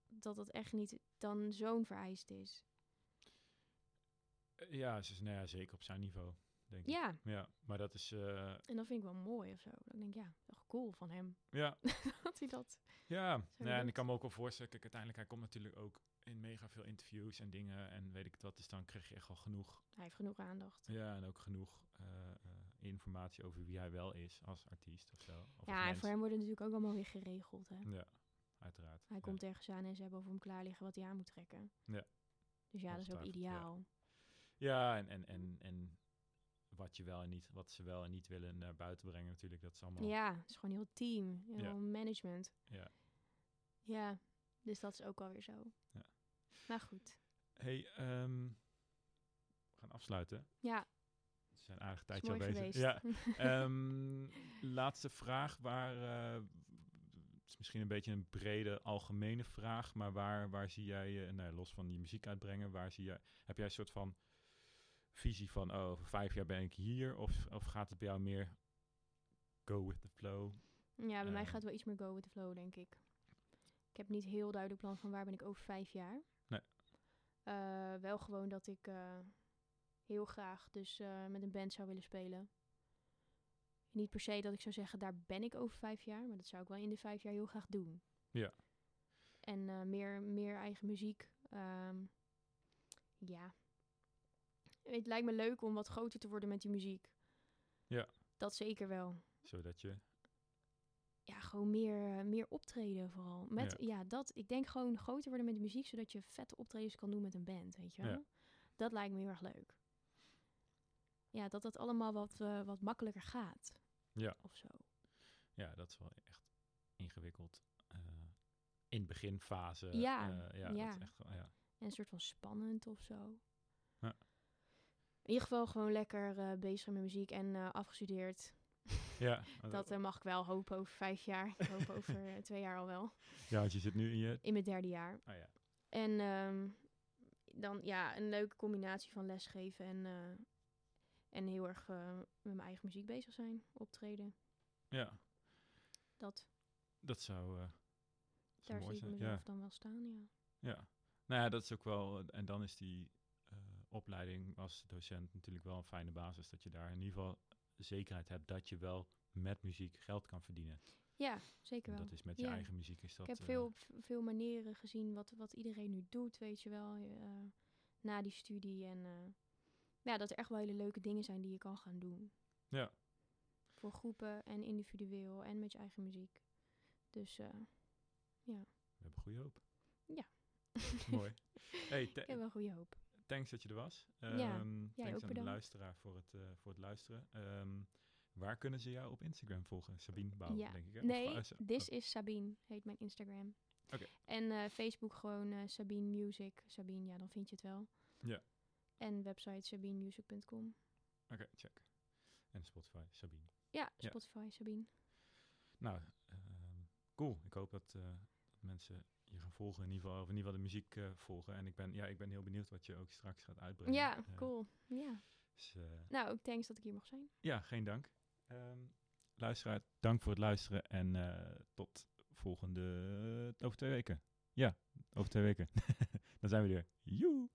[SPEAKER 2] dat dat echt niet dan zo'n vereist is.
[SPEAKER 1] Eh, ja, ze is, nou ja, zeker op zijn niveau, denk ik.
[SPEAKER 2] Ja,
[SPEAKER 1] Ja, maar dat is, eh,
[SPEAKER 2] en dat vind ik wel mooi of zo. Ik denk, ja, toch cool van hem.
[SPEAKER 1] ja,
[SPEAKER 2] dat hij dat...
[SPEAKER 1] ja. Nou ja, en ik kan me ook wel voorstellen, kijk, uiteindelijk, hij komt natuurlijk ook in mega veel interviews en dingen en weet ik het wat, dus dan krijg je echt al genoeg,
[SPEAKER 2] Hij heeft genoeg aandacht.
[SPEAKER 1] ja, en ook genoeg eh, eh, informatie over wie hij wel is als artiest of zo. Of
[SPEAKER 2] Ja, en voor hem wordt het natuurlijk ook allemaal weer geregeld. Hè?
[SPEAKER 1] Ja, uiteraard.
[SPEAKER 2] Hij
[SPEAKER 1] ja.
[SPEAKER 2] komt ergens aan en ze hebben over hem klaar liggen wat hij aan moet trekken.
[SPEAKER 1] Ja.
[SPEAKER 2] Dus ja, dat is ook
[SPEAKER 1] ja.
[SPEAKER 2] ideaal.
[SPEAKER 1] Ja, en, en, en, en wat je wel en niet, wat ze wel en niet willen naar buiten brengen natuurlijk, dat is allemaal,
[SPEAKER 2] Ja, het is gewoon heel team, heel
[SPEAKER 1] Ja.
[SPEAKER 2] management.
[SPEAKER 1] ja.
[SPEAKER 2] Ja, dus dat is ook alweer zo.
[SPEAKER 1] Ja.
[SPEAKER 2] Maar goed.
[SPEAKER 1] Hey, ehm, we gaan afsluiten.
[SPEAKER 2] Ja,
[SPEAKER 1] We zijn aardig tijdje al bezig. Ja, Ehm, laatste vraag, waar, eh, het is misschien een beetje een brede algemene vraag, maar waar, waar zie jij, nou, los van je muziek uitbrengen, waar zie jij, heb jij een soort van visie van, oh, over vijf jaar ben ik hier, of, of gaat het bij jou meer go with the flow?
[SPEAKER 2] Ja, bij mij
[SPEAKER 1] Eh.
[SPEAKER 2] gaat het wel iets meer go with the flow, denk ik. Ik heb niet heel duidelijk plan van waar ben ik over vijf jaar.
[SPEAKER 1] Nee.
[SPEAKER 2] Eh, wel gewoon dat ik eh, heel graag dus eh, met een band zou willen spelen. Niet per se dat ik zou zeggen, daar ben ik over vijf jaar. Maar dat zou ik wel in de vijf jaar heel graag doen.
[SPEAKER 1] Ja.
[SPEAKER 2] En meer, meer eigen muziek. Ehm, ja. Het lijkt me leuk om wat groter te worden met die muziek.
[SPEAKER 1] Ja.
[SPEAKER 2] Dat zeker wel
[SPEAKER 1] Zodat je,
[SPEAKER 2] ja, gewoon meer, eh, meer optreden vooral. Met, ja. dat, ik denk gewoon groter worden met de muziek, zodat je vette optredens kan doen met een band, weet je wel.
[SPEAKER 1] Ja.
[SPEAKER 2] Dat lijkt me heel erg leuk. Ja, dat dat allemaal wat, eh, wat makkelijker gaat.
[SPEAKER 1] Ja.
[SPEAKER 2] Of zo.
[SPEAKER 1] ja, dat is wel echt ingewikkeld. eh, in beginfase.
[SPEAKER 2] Ja,
[SPEAKER 1] ja,
[SPEAKER 2] ja.
[SPEAKER 1] Dat is echt, ja.
[SPEAKER 2] En een soort van spannend of zo.
[SPEAKER 1] Ja.
[SPEAKER 2] In ieder geval gewoon lekker bezig met muziek en afgestudeerd.
[SPEAKER 1] Ja,
[SPEAKER 2] Dat eh, mag ik wel hopen over vijf jaar. Ik hoop over eh, twee jaar al wel.
[SPEAKER 1] ja, want je zit nu in je,
[SPEAKER 2] In mijn derde jaar.
[SPEAKER 1] oh ja,
[SPEAKER 2] En ehm, dan ja, een leuke combinatie van lesgeven en, eh, en heel erg met mijn eigen muziek bezig zijn, optreden.
[SPEAKER 1] ja,
[SPEAKER 2] Dat,
[SPEAKER 1] dat zou,
[SPEAKER 2] daar
[SPEAKER 1] mooi
[SPEAKER 2] zie ik
[SPEAKER 1] zijn.
[SPEAKER 2] mezelf
[SPEAKER 1] Ja.
[SPEAKER 2] dan wel staan, ja.
[SPEAKER 1] Ja, nou ja, dat is ook wel. En dan is die opleiding als docent natuurlijk wel een fijne basis. Dat je daar in ieder geval zekerheid hebt dat je wel met muziek geld kan verdienen.
[SPEAKER 2] Ja, zeker
[SPEAKER 1] En
[SPEAKER 2] wel.
[SPEAKER 1] dat is met je
[SPEAKER 2] Ja.
[SPEAKER 1] eigen muziek is dat.
[SPEAKER 2] ik heb
[SPEAKER 1] eh,
[SPEAKER 2] veel, v- veel manieren gezien wat, wat iedereen nu doet, weet je wel, eh, na die studie. En eh, ja, dat er echt wel hele leuke dingen zijn die je kan gaan doen.
[SPEAKER 1] Ja.
[SPEAKER 2] Voor groepen en individueel en met je eigen muziek. Dus eh,
[SPEAKER 1] we hebben goede hoop. Mooi. Hey,
[SPEAKER 2] Ik heb wel goede hoop.
[SPEAKER 1] Thanks dat je er was.
[SPEAKER 2] Ja,
[SPEAKER 1] Ehm, thanks aan de luisteraar voor het, eh, voor het luisteren. Ehm, waar kunnen ze jou op Instagram volgen? Sabine Bouw,
[SPEAKER 2] Ja.
[SPEAKER 1] denk ik. Hè?
[SPEAKER 2] Nee,
[SPEAKER 1] Sa-
[SPEAKER 2] This
[SPEAKER 1] oh,
[SPEAKER 2] is Sabine, heet mijn Instagram.
[SPEAKER 1] Oké.
[SPEAKER 2] En eh, Facebook gewoon eh, Sabine Music. Sabine, ja, dan vind je het wel.
[SPEAKER 1] Ja.
[SPEAKER 2] En website sabinemusic.com.
[SPEAKER 1] Oké, check. En Spotify, Sabine.
[SPEAKER 2] Ja,
[SPEAKER 1] Ja.
[SPEAKER 2] Spotify Sabine.
[SPEAKER 1] Nou, ehm, cool. Ik hoop dat, dat mensen je gaan volgen in ieder geval, of in ieder geval de muziek eh, volgen. En ik ben, ja, ik ben heel benieuwd wat je ook straks gaat uitbrengen.
[SPEAKER 2] Ja,
[SPEAKER 1] eh,
[SPEAKER 2] cool. Ja.
[SPEAKER 1] Dus, eh,
[SPEAKER 2] nou, ook thanks dat ik hier mag zijn.
[SPEAKER 1] Ja, geen dank. Um, luisteraar, dank voor het luisteren en tot volgende, over twee weken. Ja, over twee weken. Dan zijn we weer. Joe!